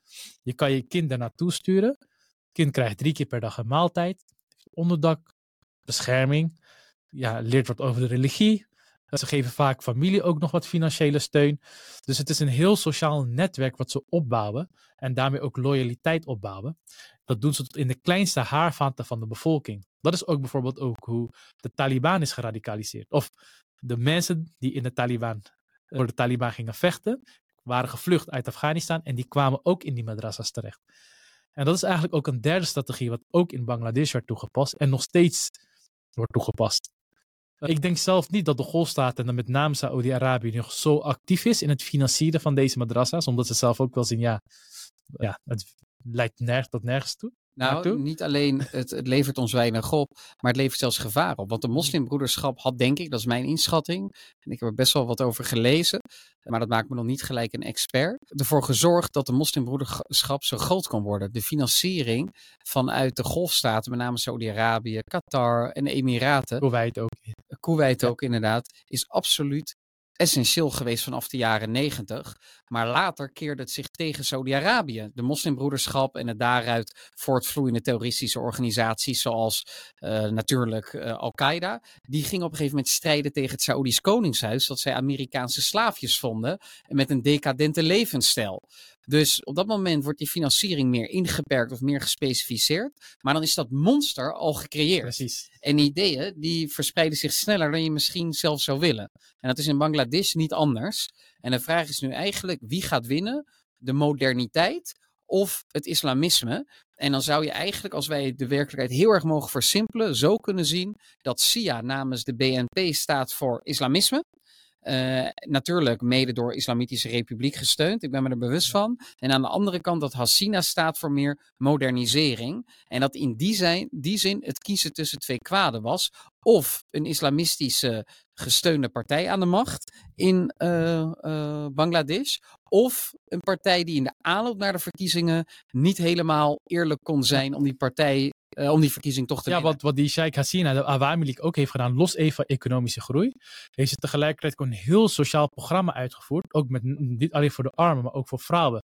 Je kan je kind daar naartoe sturen. Kind krijgt drie keer per dag een maaltijd, onderdak, bescherming, ja, leert wat over de religie. Ze geven vaak familie ook nog wat financiële steun. Dus het is een heel sociaal netwerk wat ze opbouwen en daarmee ook loyaliteit opbouwen. Dat doen ze tot in de kleinste haarvaten van de bevolking. Dat is ook bijvoorbeeld ook hoe de Taliban is geradicaliseerd. Of de mensen die in de Taliban, voor de Taliban gingen vechten, waren gevlucht uit Afghanistan en die kwamen ook in die madrassas terecht. En dat is eigenlijk ook een derde strategie, wat ook in Bangladesh werd toegepast en nog steeds wordt toegepast. Ik denk zelf niet dat de golfstaten, en met name Saoedi-Arabië, nog zo actief is in het financieren van deze madrassa's, omdat ze zelf ook wel zien, ja, ja het leidt nergens tot nergens toe. Nou, naartoe. niet alleen het, het levert ons weinig op, maar het levert zelfs gevaar op. Want de moslimbroederschap had, denk ik, dat is mijn inschatting, en ik heb er best wel wat over gelezen, maar dat maakt me nog niet gelijk een expert, ervoor gezorgd dat de moslimbroederschap zo groot kan worden. De financiering vanuit de golfstaten, met name Saudi-Arabië, Qatar en de Emiraten, Kuwait ook. Kuwait ook inderdaad, is absoluut essentieel geweest vanaf de jaren negentig. Maar later keerde het zich tegen Saudi-Arabië. De moslimbroederschap en het daaruit voortvloeiende terroristische organisaties zoals uh, natuurlijk uh, Al-Qaeda. Die gingen op een gegeven moment strijden tegen het Saoedisch koningshuis. Dat zij Amerikaanse slaafjes vonden en met een decadente levensstijl. Dus op dat moment wordt die financiering meer ingeperkt of meer gespecificeerd. Maar dan is dat monster al gecreëerd. Precies. En ideeën die verspreiden zich sneller dan je misschien zelf zou willen. En dat is in Bangladesh niet anders. En de vraag is nu eigenlijk wie gaat winnen? De moderniteit of het islamisme? En dan zou je eigenlijk, als wij de werkelijkheid heel erg mogen versimpelen, zo kunnen zien dat SIA namens de BNP staat voor islamisme. Uh, natuurlijk mede door Islamitische Republiek gesteund. Ik ben me er bewust van. En aan de andere kant dat Hassina staat voor meer modernisering. En dat in die, zijn, die zin het kiezen tussen twee kwaden was. Of een islamistische gesteunde partij aan de macht in uh, uh, Bangladesh. Of een partij die in de aanloop naar de verkiezingen niet helemaal eerlijk kon zijn om die partij uh, om die verkiezing toch te ja, winnen. wat, wat die Sheikh Hasina, de Awami League, ook heeft gedaan, los even van economische groei, heeft ze tegelijkertijd ook een heel sociaal programma uitgevoerd. Ook met, niet alleen voor de armen, maar ook voor vrouwen.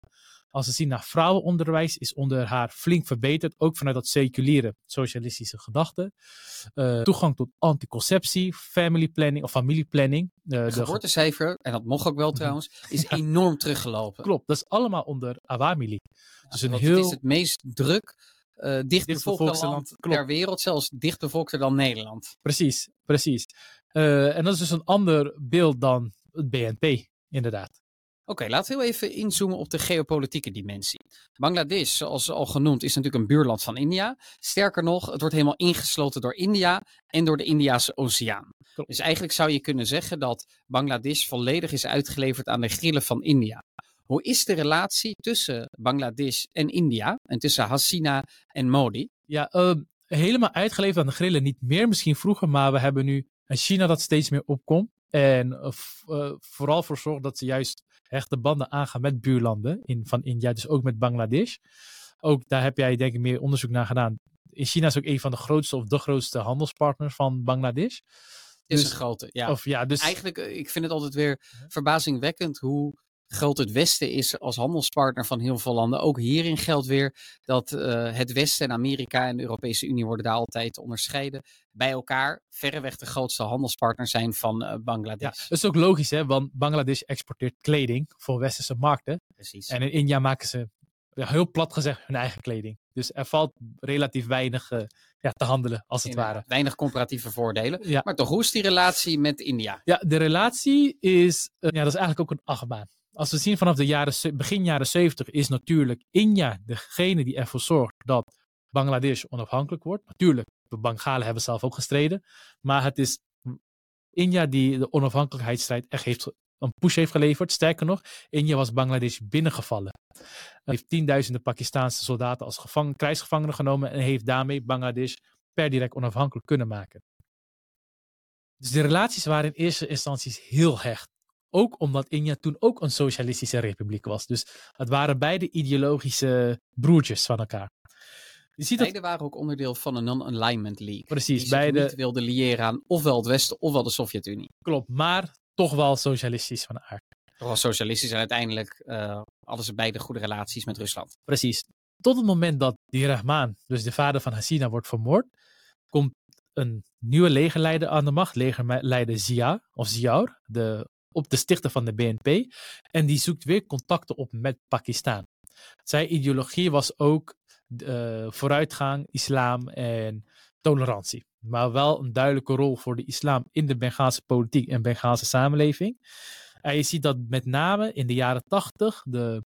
Als we zien naar vrouwenonderwijs, is onder haar flink verbeterd. Ook vanuit dat seculiere socialistische gedachte. Uh, toegang tot anticonceptie, family planning of familieplanning. Uh, het geboortecijfer, en dat mocht ook wel trouwens, is [LAUGHS] ja. enorm teruggelopen. Klopt, dat is allemaal onder Awami League. Dus een heel... Het is het meest druk uh, dichtbevolkte land ter wereld, zelfs dichtbevolkter dan Nederland. Precies, precies. Uh, en dat is dus een ander beeld dan het BNP, inderdaad. Oké, okay, laten we heel even inzoomen op de geopolitieke dimensie. Bangladesh, zoals al genoemd, is natuurlijk een buurland van India. Sterker nog, het wordt helemaal ingesloten door India en door de Indiase Oceaan. Klopt. Dus eigenlijk zou je kunnen zeggen dat Bangladesh volledig is uitgeleverd aan de grillen van India. Hoe is de relatie tussen Bangladesh en India en tussen Hasina en Modi? Ja, uh, helemaal uitgeleverd aan de grillen niet meer, misschien vroeger, maar we hebben nu een China dat steeds meer opkomt. En uh, uh, vooral voor zorgt dat ze juist hechte banden aangaan met buurlanden in, van India, dus ook met Bangladesh. Ook daar heb jij denk ik meer onderzoek naar gedaan. In China is ook een van de grootste of de grootste handelspartners van Bangladesh. Is dus, een grote, ja. Of, ja dus... Eigenlijk, ik vind het altijd weer verbazingwekkend hoe groot het Westen is als handelspartner van heel veel landen. Ook hierin geldt weer dat uh, het Westen en Amerika en de Europese Unie worden daar altijd onderscheiden. Bij elkaar verreweg de grootste handelspartner zijn van uh, Bangladesh. Ja, dat is ook logisch, hè? want Bangladesh exporteert kleding voor westerse markten. Precies. En in India maken ze, ja, heel plat gezegd, hun eigen kleding. Dus er valt relatief weinig uh, ja, te handelen, als het Inderdaad, ware. Weinig comparatieve voordelen. Ja. Maar toch, hoe is die relatie met India? Ja, de relatie is, ja, dat is eigenlijk ook een achtbaan als we zien vanaf de jaren, begin jaren 70 is natuurlijk India degene die ervoor zorgt dat Bangladesh onafhankelijk wordt. Natuurlijk, de Bengalen hebben zelf ook gestreden. Maar het is India die de onafhankelijkheidsstrijd echt heeft, een push heeft geleverd. Sterker nog, India was Bangladesh binnengevallen. Hij heeft tienduizenden Pakistaanse soldaten als gevang, krijgsgevangenen genomen en heeft daarmee Bangladesh per direct onafhankelijk kunnen maken. Dus de relaties waren in eerste instantie heel hecht. Ook omdat India toen ook een socialistische republiek was. Dus het waren beide ideologische broertjes van elkaar. Je ziet beide dat... waren ook onderdeel van een non-alignment league. Precies, die beide. niet wilden liëren aan ofwel het Westen ofwel de Sovjet-Unie. Klopt, maar toch wel socialistisch van aard. Toch wel socialistisch en uiteindelijk uh, hadden ze beide goede relaties met Rusland. Precies. Tot het moment dat die Rahman, dus de vader van Hasina, wordt vermoord, komt een nieuwe legerleider aan de macht, legerleider Zia, of Ziaur, de op de stichter van de BNP. En die zoekt weer contacten op met Pakistan. Zijn ideologie was ook uh, vooruitgang, islam en tolerantie. Maar wel een duidelijke rol voor de islam in de Bengaalse politiek en Bengaalse samenleving. En je ziet dat met name in de jaren tachtig de,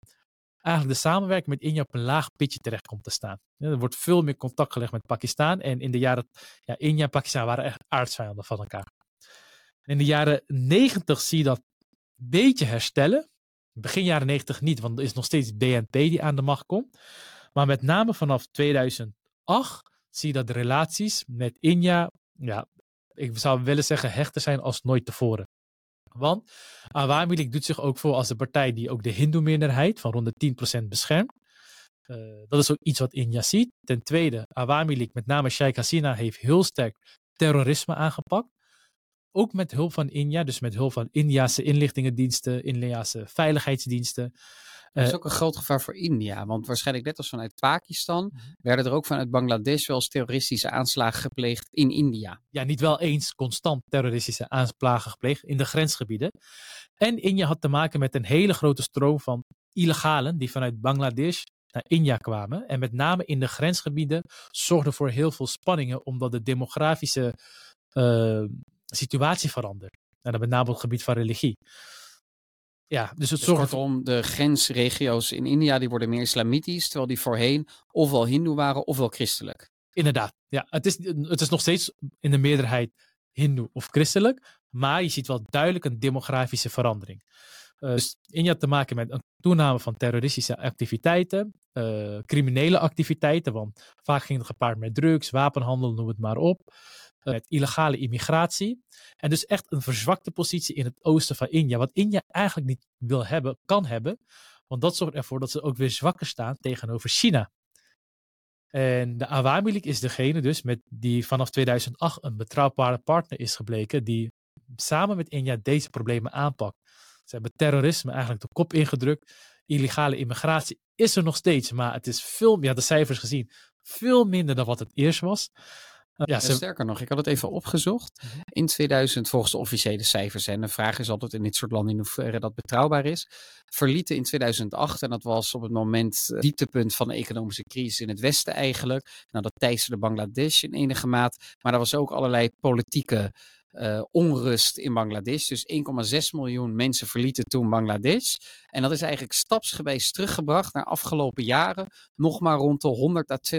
eigenlijk de samenwerking met India op een laag pitje terecht komt te staan. er wordt veel meer contact gelegd met Pakistan. En in de jaren, ja, India en Pakistan waren echt aardsvijanden van elkaar. In de jaren 90 zie je dat een beetje herstellen. Begin jaren 90 niet, want er is nog steeds BNP die aan de macht komt. Maar met name vanaf 2008 zie je dat de relaties met India, ja, ik zou willen zeggen, hechter zijn als nooit tevoren. Want Awami League doet zich ook voor als een partij die ook de Hindoe-minderheid van rond de 10% beschermt. Uh, dat is ook iets wat India ziet. Ten tweede, Awami League, met name Sheikh Hasina, heeft heel sterk terrorisme aangepakt ook met hulp van India, dus met hulp van Indiase inlichtingendiensten, Indiase veiligheidsdiensten. Dat is eh, ook een groot gevaar voor India, want waarschijnlijk net als vanuit Pakistan mhm. werden er ook vanuit Bangladesh wel eens terroristische aanslagen gepleegd in India. Ja, niet wel eens constant terroristische aanslagen gepleegd in de grensgebieden. En India had te maken met een hele grote stroom van illegalen die vanuit Bangladesh naar India kwamen. En met name in de grensgebieden zorgden voor heel veel spanningen, omdat de demografische uh, situatie verandert. En dan met name op het gebied van religie. Ja, dus het dus zorgt kortom, de grensregio's in India die worden meer islamitisch, terwijl die voorheen ofwel hindoe waren ofwel christelijk. Inderdaad, ja. Het is, het is nog steeds in de meerderheid hindoe of christelijk, maar je ziet wel duidelijk een demografische verandering. Uh, dus India te maken met een toename van terroristische activiteiten, uh, criminele activiteiten, want vaak ging het gepaard met drugs, wapenhandel, noem het maar op met illegale immigratie. En dus echt een verzwakte positie in het oosten van India. Wat India eigenlijk niet wil hebben, kan hebben. Want dat zorgt ervoor dat ze ook weer zwakker staan tegenover China. En de Awami is degene dus met die vanaf 2008 een betrouwbare partner is gebleken. Die samen met India deze problemen aanpakt. Ze hebben terrorisme eigenlijk de kop ingedrukt. Illegale immigratie is er nog steeds, maar het is veel, ja, de cijfers gezien, veel minder dan wat het eerst was. Ja, Sterker nog, ik had het even opgezocht. Mhm. In 2000, volgens de officiële cijfers, en de vraag is altijd in dit soort landen in hoeverre dat betrouwbaar is, verlieten in 2008, en dat was op het moment uh, dieptepunt van de economische crisis in het Westen eigenlijk. Nou, dat teisterde Bangladesh in enige maat, maar er was ook allerlei politieke uh, onrust in Bangladesh. Dus 1,6 miljoen mensen verlieten toen Bangladesh. En dat is eigenlijk stapsgewijs teruggebracht naar afgelopen jaren nog maar rond de 100 à 200.000.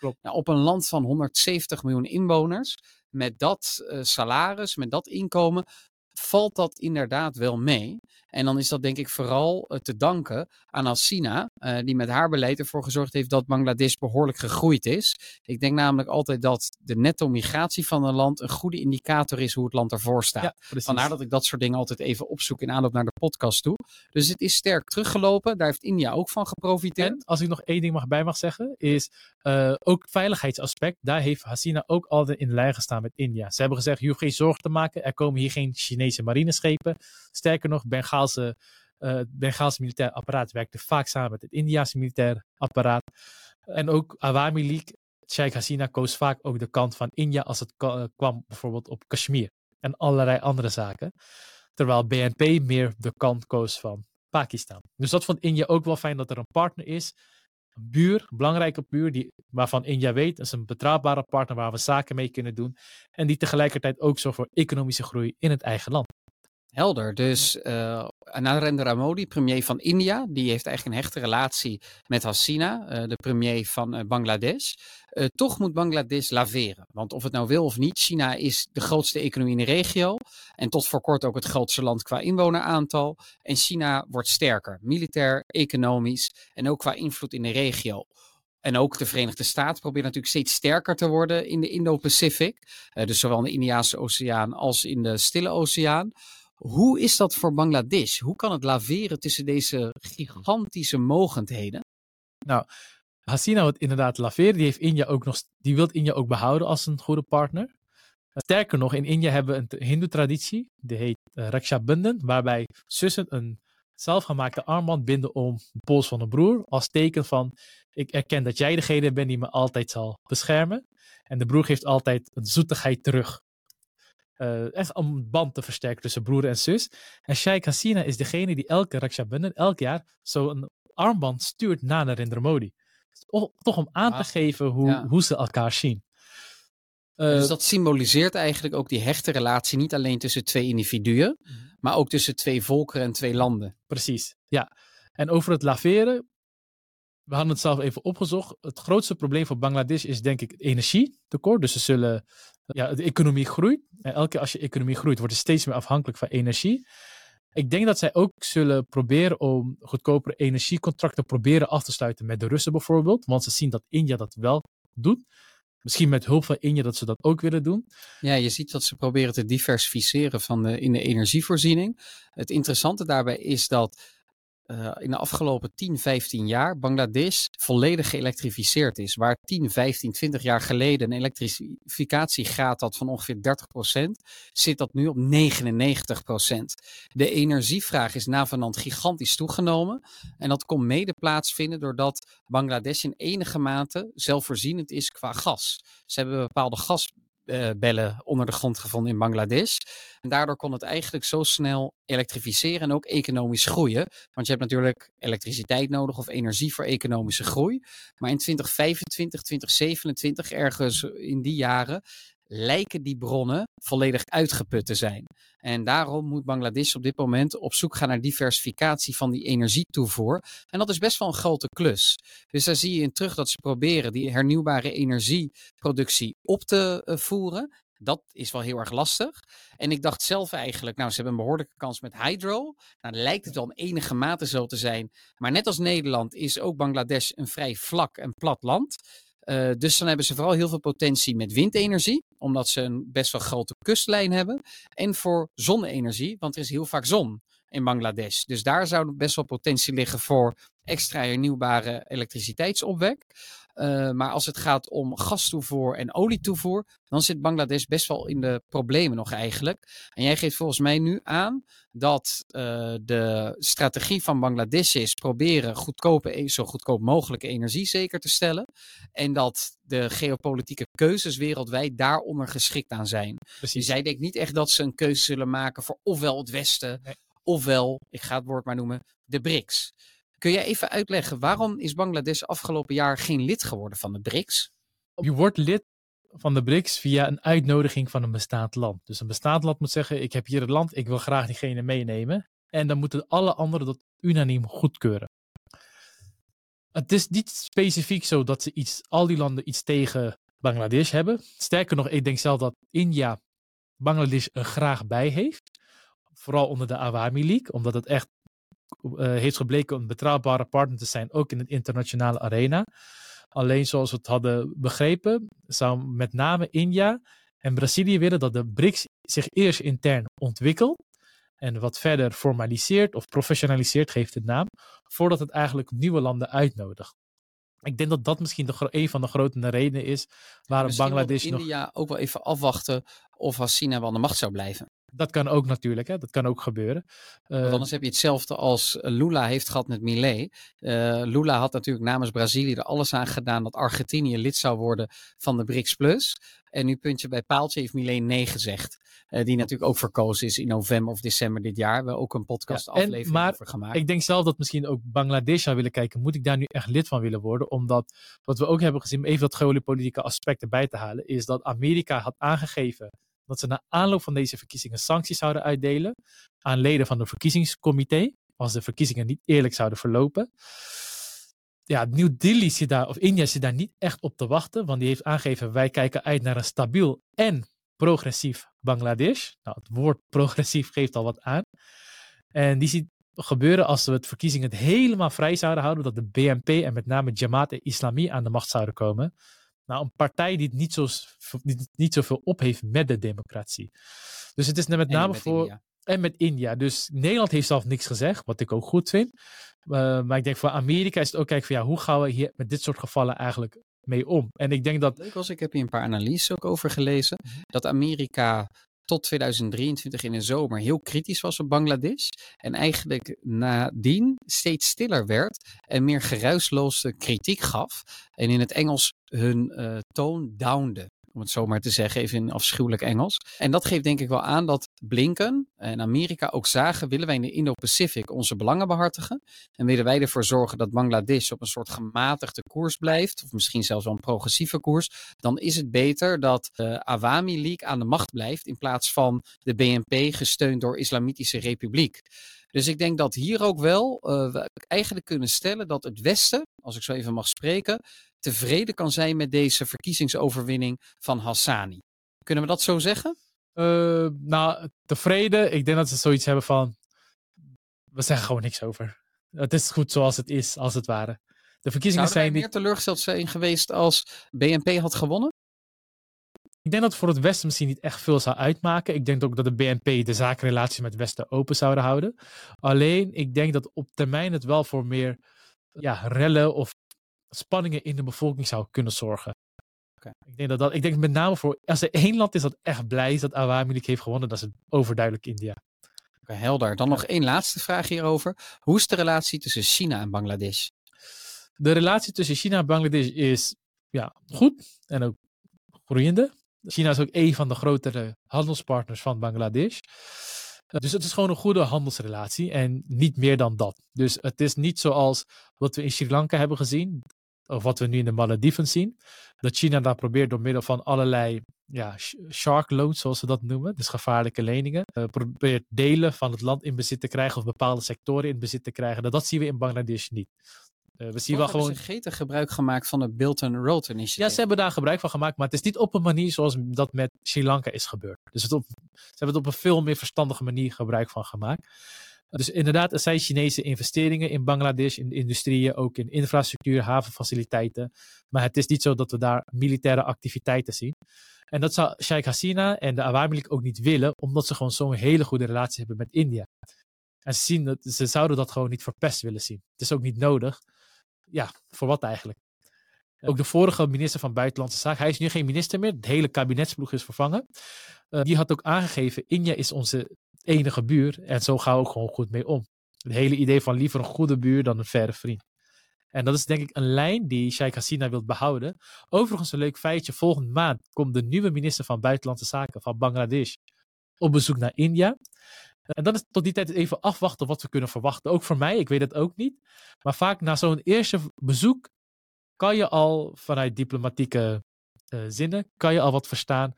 Nou, op een land van 170 miljoen inwoners, met dat uh, salaris, met dat inkomen, valt dat inderdaad wel mee. En dan is dat denk ik vooral uh, te danken aan Alsina, uh, die met haar beleid ervoor gezorgd heeft dat Bangladesh behoorlijk gegroeid is. Ik denk namelijk altijd dat de netto migratie van een land een goede indicator is hoe het land ervoor staat. Ja, Vandaar dat ik dat soort dingen altijd even opzoek in aanloop naar de podcast toe. Dus het is sterk teruggelopen. Daar heeft India ook van geprofiteerd. En als ik nog één ding mag bij mag zeggen, is uh, ook veiligheidsaspect. Daar heeft Hasina ook altijd in lijn gestaan met India. Ze hebben gezegd, je hoeft geen zorgen te maken. Er komen hier geen Chinese marineschepen. Sterker nog, Bengaal Bengaalse, uh, Bengaalse militair apparaat werkte vaak samen met het Indiase militair apparaat. En ook Awami League, Sheikh Hasina koos vaak ook de kant van India als het eh, kwam bijvoorbeeld op Kashmir en allerlei andere zaken. Terwijl BNP meer de kant koos van Pakistan. Dus dat vond India ook wel fijn dat er een partner is. Een buur, een belangrijke buur, die, waarvan India weet, dat is een betrouwbare partner waar we zaken mee kunnen doen. En die tegelijkertijd ook zorgt voor economische groei in het eigen land. Helder. Dus uh, Narendra Modi, premier van India, die heeft eigenlijk een hechte relatie met Hasina, uh, de premier van uh, Bangladesh. Uh, toch moet Bangladesh laveren. Want of het nou wil of niet, China is de grootste economie in de regio. En tot voor kort ook het grootste land qua inwoneraantal. En China wordt sterker, militair, economisch en ook qua invloed in de regio. En ook de Verenigde Staten proberen natuurlijk steeds sterker te worden in de Indo-Pacific. dus zowel in de Indiase Oceaan als in de Stille Oceaan. Hoe is dat voor Bangladesh? Hoe kan het laveren tussen deze gigantische mogendheden? Nou, Hasina wat inderdaad laveren. Die heeft India ook nog, die wil India ook behouden als een goede partner. Sterker nog, in India hebben we een hindoe-traditie, die heet uh, Raksha Bandhan, waarbij zussen een zelfgemaakte armband binden om de pols van een broer, als teken van ik erken dat jij degene bent die me altijd zal beschermen. En de broer geeft altijd een zoetigheid terug uh, echt om een band te versterken tussen broer en zus. En Sheikh Hasina is degene die elke Raksha Bandhan, elk jaar, zo'n armband stuurt naar Narendra Modi. Toch om aan te geven hoe, hoe ze elkaar zien. Uh, dus dat symboliseert eigenlijk ook die hechte relatie, niet alleen tussen twee individuen, mhm. maar ook tussen twee volkeren en twee landen. Precies, ja. En over het laveren, we hadden het zelf even opgezocht. Het grootste probleem voor Bangladesh is denk ik het energietekort. Dus ze zullen ja, de economie groeit. En elke keer als je economie groeit, wordt het steeds meer afhankelijk van energie. Ik denk dat zij ook zullen proberen om goedkopere energiecontracten proberen af te sluiten met de Russen bijvoorbeeld. Want ze zien dat India dat wel doet. Misschien met hulp van India dat ze dat ook willen doen. Ja, je ziet dat ze proberen te diversificeren van in de energievoorziening. Het interessante daarbij is dat uh, in de afgelopen 10, 15 jaar Bangladesh volledig geëlektrificeerd is. Waar 10, 15, 20 jaar geleden een elektrificatiegraad had van ongeveer 30%, zit dat nu op 99%. De energievraag is navenant gigantisch toegenomen. En dat kon mede plaatsvinden doordat Bangladesh in enige mate zelfvoorzienend is qua gas. Ze hebben bepaalde gas bellen onder de grond gevonden in Bangladesh. En daardoor kon het eigenlijk zo snel elektrificeren en ook economisch groeien. Want je hebt natuurlijk elektriciteit nodig of energie voor economische groei. Maar in 2025, 2027, ergens in die jaren, lijken die bronnen volledig uitgeput te zijn. En daarom moet Bangladesh op dit moment op zoek gaan naar diversificatie van die energietoevoer. En dat is best wel een grote klus. Dus daar zie je in terug dat ze proberen die hernieuwbare energieproductie op te eh, voeren. Dat is wel heel erg lastig. En ik dacht zelf eigenlijk, nou, ze hebben een behoorlijke kans met hydro. Nou, lijkt het wel in enige mate zo te zijn. Maar net als Nederland is ook Bangladesh een vrij vlak en plat land. Uh, dus dan hebben ze vooral heel veel potentie met windenergie, omdat ze een best wel grote kustlijn hebben. En voor zonne-energie, want er is heel vaak zon in Bangladesh. Dus daar zou best wel potentie liggen voor extra hernieuwbare elektriciteitsopwek. Uh, maar als het gaat om gastoevoer en olietoevoer, dan zit Bangladesh best wel in de problemen nog eigenlijk. En jij geeft volgens mij nu aan dat uh, de strategie van Bangladesh is proberen goedkope, e-, zo goedkoop mogelijke energie zeker te stellen. En dat de geopolitieke keuzes wereldwijd daaronder geschikt aan zijn. Precies. Dus jij denkt niet echt dat ze een keuze zullen maken voor ofwel het Westen, nee. ofwel, ik ga het woord maar noemen, de BRICS. Kun jij even uitleggen waarom is Bangladesh afgelopen jaar geen lid geworden van de BRICS? Je wordt lid van de BRICS via een uitnodiging van een bestaand land. Dus een bestaand land moet zeggen: Ik heb hier het land, ik wil graag diegene meenemen. En dan moeten alle anderen dat unaniem goedkeuren. Het is niet specifiek zo dat ze iets, al die landen iets tegen Bangladesh hebben. Sterker nog, ik denk zelf dat India Bangladesh er graag bij heeft. Vooral onder de Awami League, omdat het echt heeft gebleken een betrouwbare partner te zijn, ook in het internationale arena. Alleen zoals we het hadden begrepen, zou met name India en Brazilië willen dat de BRICS zich eerst intern ontwikkelt en wat verder formaliseert of professionaliseert, geeft het naam, voordat het eigenlijk nieuwe landen uitnodigt. Ik denk dat dat misschien de, een van de grote redenen is waarom Bangladesh nog... India ook wel even afwachten of China wel aan de macht zou blijven. Dat kan ook natuurlijk, hè? dat kan ook gebeuren. Want eh, anders heb je hetzelfde als Lula heeft gehad met Millet. Uh, Lula had natuurlijk namens Brazilië er alles aan gedaan dat Argentinië lid zou worden van de BRICS Plus. En nu puntje bij paaltje heeft Millet nee gezegd. Uh, die natuurlijk ook verkozen is in november of december dit jaar. We hebben ook een podcast ja, aflevering maar over gemaakt. Ik denk zelf dat misschien ook Bangladesh zou willen kijken. Moet ik daar nu echt lid van willen worden? Omdat wat we ook hebben gezien, even dat geopolitieke aspect erbij te halen, is dat Amerika had aangegeven dat ze na aanloop van deze verkiezingen sancties zouden uitdelen aan leden van de verkiezingscomité, als de verkiezingen niet eerlijk zouden verlopen. Ja, New Delhi zit daar, of India zit daar niet echt op te wachten, want die heeft aangegeven, wij kijken uit naar een stabiel en progressief Bangladesh. Nou, het woord progressief geeft al wat aan. En die ziet gebeuren als we het verkiezingen helemaal vrij zouden houden, dat de BNP en met name Jamaat-e-Islami aan de macht zouden komen. Nou, een partij die niet, zo, niet, niet zoveel op heeft met de democratie. Dus het is met name voor. En met India. Dus Nederland heeft zelf niks gezegd, wat ik ook goed vind. Uh, maar ik denk voor Amerika is het ook kijken van ja, hoe gaan we hier met dit soort gevallen eigenlijk mee om? En ik denk dat. Leuk was, ik heb hier een paar analyses ook over gelezen. Dat Amerika tot 2023 in de zomer heel kritisch was op Bangladesh. En eigenlijk nadien steeds stiller werd en meer geruisloze kritiek gaf. En in het Engels hun uh, toon downde om het zo maar te zeggen, even in afschuwelijk Engels. En dat geeft denk ik wel aan dat Blinken en Amerika ook zagen, willen wij in de Indo-Pacific onze belangen behartigen en willen wij ervoor zorgen dat Bangladesh op een soort gematigde koers blijft, of misschien zelfs wel een progressieve koers, dan is het beter dat de Awami League aan de macht blijft in plaats van de BNP gesteund door Islamitische Republiek. Dus ik denk dat hier ook wel uh, we eigenlijk kunnen stellen dat het Westen, als ik zo even mag spreken, tevreden kan zijn met deze verkiezingsoverwinning van Hassani. Kunnen we dat zo zeggen? Uh, nou, tevreden. Ik denk dat ze zoiets hebben van. We zeggen gewoon niks over. Het is goed zoals het is, als het ware. De verkiezingen Zouden zijn. meer teleurgesteld zijn geweest als BNP had gewonnen? Ik denk dat voor het Westen misschien niet echt veel zou uitmaken. Ik denk ook dat de BNP de zakenrelaties met het Westen open zouden houden. Alleen, ik denk dat op termijn het wel voor meer ja, rellen of spanningen in de bevolking zou kunnen zorgen. Okay. Ik, denk dat dat, ik denk met name voor, als er één land is dat echt blij is dat Awami League heeft gewonnen, dat is het overduidelijk India. Okay, helder. Dan nog één laatste vraag hierover. Hoe is de relatie tussen China en Bangladesh? De relatie tussen China en Bangladesh is ja, goed en ook groeiende. China is ook een van de grotere handelspartners van Bangladesh. Uh, dus het is gewoon een goede handelsrelatie en niet meer dan dat. Dus het is niet zoals wat we in Sri Lanka hebben gezien, of wat we nu in de Malediven zien, dat China daar probeert door middel van allerlei ja, shark loans, zoals ze dat noemen, dus gevaarlijke leningen, uh, probeert delen van het land in bezit te krijgen of bepaalde sectoren in bezit te krijgen. Dat zien we in Bangladesh niet. Uh, we zien wel gewoon. Ze gretig gebruik gemaakt van het Build and Road Initiative. Ja, ze hebben daar gebruik van gemaakt, maar het is niet op een manier zoals dat met Sri Lanka is gebeurd. Dus het op, ze hebben het op een veel meer verstandige manier gebruik van gemaakt. Dus inderdaad, er zijn Chinese investeringen in Bangladesh, in de industrieën, ook in infrastructuur, havenfaciliteiten. Maar het is niet zo dat we daar militaire activiteiten zien. En dat zou Sheikh Hasina en de Awami League ook niet willen, omdat ze gewoon zo'n hele goede relatie hebben met India. En ze, zien dat, ze zouden dat gewoon niet verpest willen zien. Het is ook niet nodig. Ja, voor wat eigenlijk? Ook de vorige minister van Buitenlandse Zaken, hij is nu geen minister meer, de hele kabinetsploeg is vervangen. Uh, die had ook aangegeven, India is onze enige buur en zo gaan we ook gewoon goed mee om. Het hele idee van liever een goede buur dan een verre vriend. En dat is denk ik een lijn die Sheikh Hasina wil behouden. Overigens een leuk feitje. Volgende maand komt de nieuwe minister van Buitenlandse Zaken van Bangladesh op bezoek naar India. En dan is tot die tijd even afwachten wat we kunnen verwachten. Ook voor mij, ik weet het ook niet. Maar vaak na zo'n eerste bezoek kan je al vanuit diplomatieke uh, zinnen, kan je al wat verstaan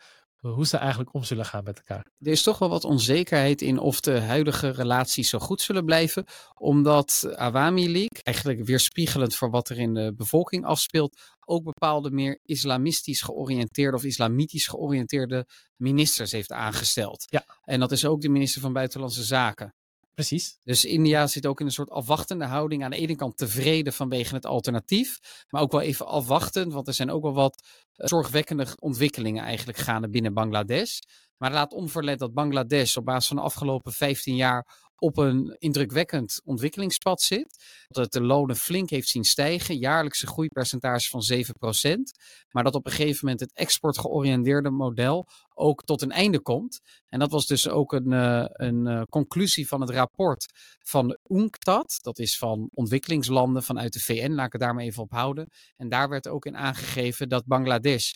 hoe ze eigenlijk om zullen gaan met elkaar. Er is toch wel wat onzekerheid in of de huidige relaties zo goed zullen blijven, omdat Awami League, eigenlijk weerspiegelend voor wat er in de bevolking afspeelt, ook bepaalde meer islamistisch georiënteerde of islamitisch georiënteerde ministers heeft aangesteld. Ja. En dat is ook de minister van Buitenlandse Zaken. Precies. Dus India zit ook in een soort afwachtende houding. Aan de ene kant tevreden vanwege het alternatief, maar ook wel even afwachtend, want er zijn ook wel wat eh, zorgwekkende ontwikkelingen eigenlijk gaande binnen Bangladesh. Maar laat onverlet dat Bangladesh op basis van de afgelopen 15 jaar op een indrukwekkend ontwikkelingspad zit. Dat het de lonen flink heeft zien stijgen, jaarlijkse groeipercentage van 7%. Maar dat op een gegeven moment het exportgeoriënteerde model ook tot een einde komt. En dat was dus ook een, uh, een uh, conclusie van het rapport van UNCTAD. Dat is van ontwikkelingslanden vanuit de VN, laat ik het daar maar even op houden. En daar werd ook in aangegeven dat Bangladesh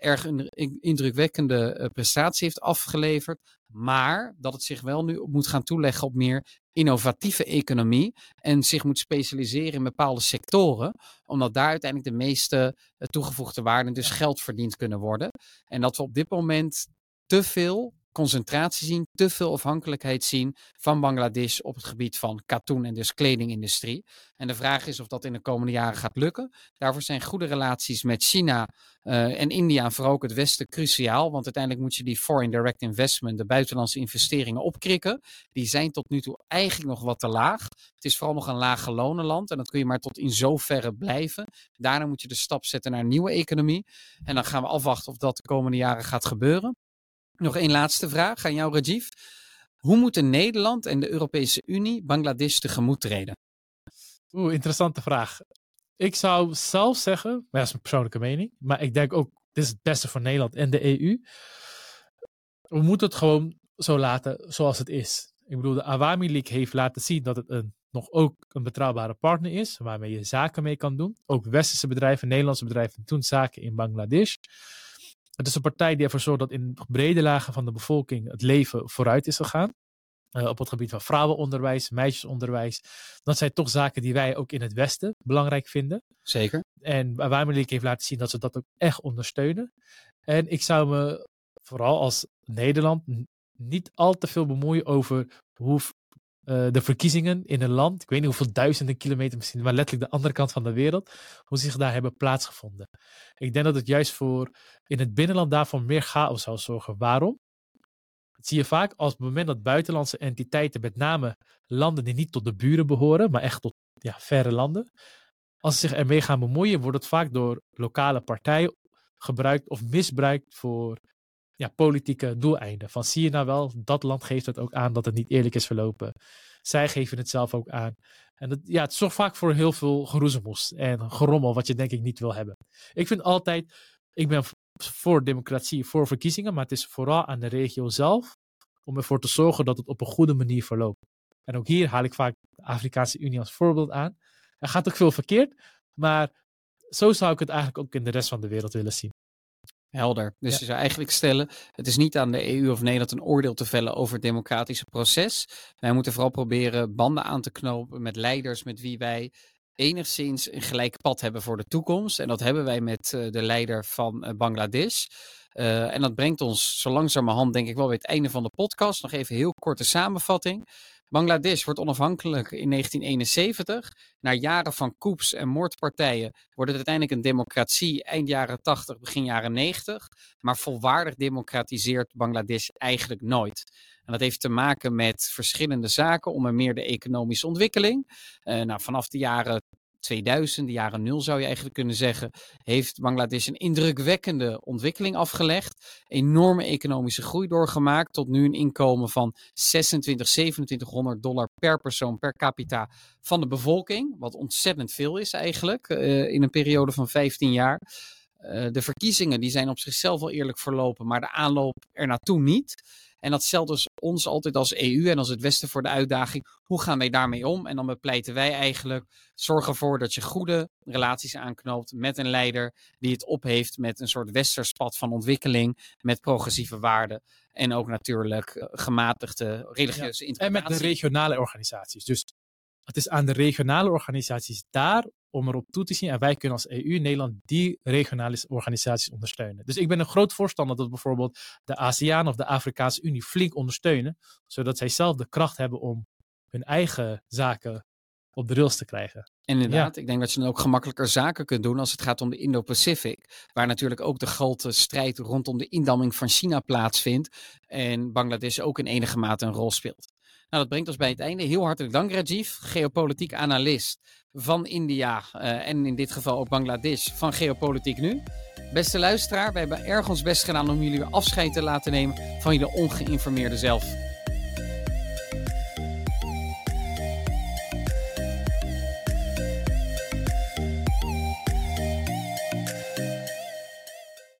erg een indrukwekkende uh, prestatie heeft afgeleverd. Maar dat het zich wel nu moet gaan toeleggen op meer innovatieve economie. En zich moet specialiseren in bepaalde sectoren. Omdat daar uiteindelijk de meeste uh, toegevoegde waarden, dus geld verdiend kunnen worden. En dat we op dit moment te veel concentratie zien, te veel afhankelijkheid zien van Bangladesh op het gebied van katoen en dus kledingindustrie. En de vraag is of dat in de komende jaren gaat lukken. Daarvoor zijn goede relaties met China uh, en India en vooral ook het Westen cruciaal. Want uiteindelijk moet je die foreign direct investment, de buitenlandse investeringen opkrikken. Die zijn tot nu toe eigenlijk nog wat te laag. Het is vooral nog een lage lonenland en dat kun je maar tot in zoverre blijven. Daarna moet je de stap zetten naar een nieuwe economie. En dan gaan we afwachten of dat de komende jaren gaat gebeuren. Nog één laatste vraag aan jou, Rajiv. Hoe moeten Nederland en de Europese Unie Bangladesh tegemoet treden? Oeh, interessante vraag. Ik zou zelf zeggen, maar dat is een persoonlijke mening, maar ik denk ook, dit is het beste voor Nederland en de EU. We moeten het gewoon zo laten zoals het is. Ik bedoel, de Awami League heeft laten zien dat het een, nog ook een betrouwbare partner is, waarmee je zaken mee kan doen. Ook westerse bedrijven, Nederlandse bedrijven doen zaken in Bangladesh. Het is een partij die ervoor zorgt dat in brede lagen van de bevolking het leven vooruit is gegaan. Uh, op het gebied van vrouwenonderwijs, meisjesonderwijs. Dat zijn toch zaken die wij ook in het Westen belangrijk vinden. Zeker. En Awami heeft laten zien dat ze dat ook echt ondersteunen. En ik zou me vooral als Nederland niet al te veel bemoeien over hoe uh, de verkiezingen in een land, ik weet niet hoeveel duizenden kilometer misschien, maar letterlijk de andere kant van de wereld, hoe zich daar hebben plaatsgevonden. Ik denk dat het juist voor in het binnenland daarvoor meer chaos zou zorgen. Waarom? Dat zie je vaak als het moment dat buitenlandse entiteiten, met name landen die niet tot de buren behoren, maar echt tot ja, verre landen, als ze zich ermee gaan bemoeien, wordt het vaak door lokale partijen gebruikt of misbruikt voor ja, politieke doeleinden. Van zie je nou wel, dat land geeft het ook aan dat het niet eerlijk is verlopen. Zij geven het zelf ook aan. En dat, ja, het zorgt vaak voor heel veel geroezemoes en gerommel, wat je denk ik niet wil hebben. Ik vind altijd, ik ben voor democratie, voor verkiezingen, maar het is vooral aan de regio zelf om ervoor te zorgen dat het op een goede manier verloopt. En ook hier haal ik vaak de Afrikaanse Unie als voorbeeld aan. Er gaat ook veel verkeerd, maar zo zou ik het eigenlijk ook in de rest van de wereld willen zien. Helder. Dus Ja. je zou eigenlijk stellen, het is niet aan de EU of Nederland een oordeel te vellen over het democratische proces. Wij moeten vooral proberen banden aan te knopen met leiders met wie wij enigszins een gelijk pad hebben voor de toekomst. En dat hebben wij met eh, de leider van eh, Bangladesh. Eh, en dat brengt ons zo langzamerhand denk ik wel bij het einde van de podcast. Nog even heel korte samenvatting. Bangladesh wordt onafhankelijk in 1971. Na jaren van coups en moordpartijen wordt het uiteindelijk een democratie eind jaren 80, begin jaren 90. Maar volwaardig democratiseert Bangladesh eigenlijk nooit. En dat heeft te maken met verschillende zaken, onder meer de economische ontwikkeling. Eh, nou, vanaf de jaren 2000, de jaren nul zou je eigenlijk kunnen zeggen, heeft Bangladesh een indrukwekkende ontwikkeling afgelegd. Enorme economische groei doorgemaakt tot nu een inkomen van 26, 2700 dollar per persoon per capita van de bevolking. Wat ontzettend veel is eigenlijk eh, in een periode van 15 jaar. Eh, de verkiezingen die zijn op zichzelf wel eerlijk verlopen, maar de aanloop er naartoe niet. En dat stelt dus ons altijd als EU en als het Westen voor de uitdaging. Hoe gaan wij daarmee om? En dan bepleiten wij eigenlijk, zorg ervoor dat je goede relaties aanknoopt met een leider die het op heeft met een soort westers pad van ontwikkeling, met progressieve waarden en ook natuurlijk eh, gematigde religieuze En interpretatie. met de regionale organisaties. Dus het is aan de regionale organisaties daar om erop toe te zien. En wij kunnen als EU Nederland die regionale organisaties ondersteunen. Dus ik ben een groot voorstander dat bijvoorbeeld de ASEAN of de Afrikaanse Unie flink ondersteunen. Zodat zij zelf de kracht hebben om hun eigen zaken op de rails te krijgen. En inderdaad, ik denk dat je dan ook gemakkelijker zaken kunt doen als het gaat om de Indo-Pacific. Waar natuurlijk ook de grote strijd rondom de indamming van China plaatsvindt. En Bangladesh ook in enige mate een rol speelt. Nou, dat brengt ons bij het einde. Heel hartelijk dank, Rajiv, geopolitiek analist van India. eh, en in dit geval ook Bangladesh van Geopolitiek Nu. Beste luisteraar, wij hebben erg ons best gedaan om jullie weer afscheid te laten nemen van jullie ongeïnformeerde zelf.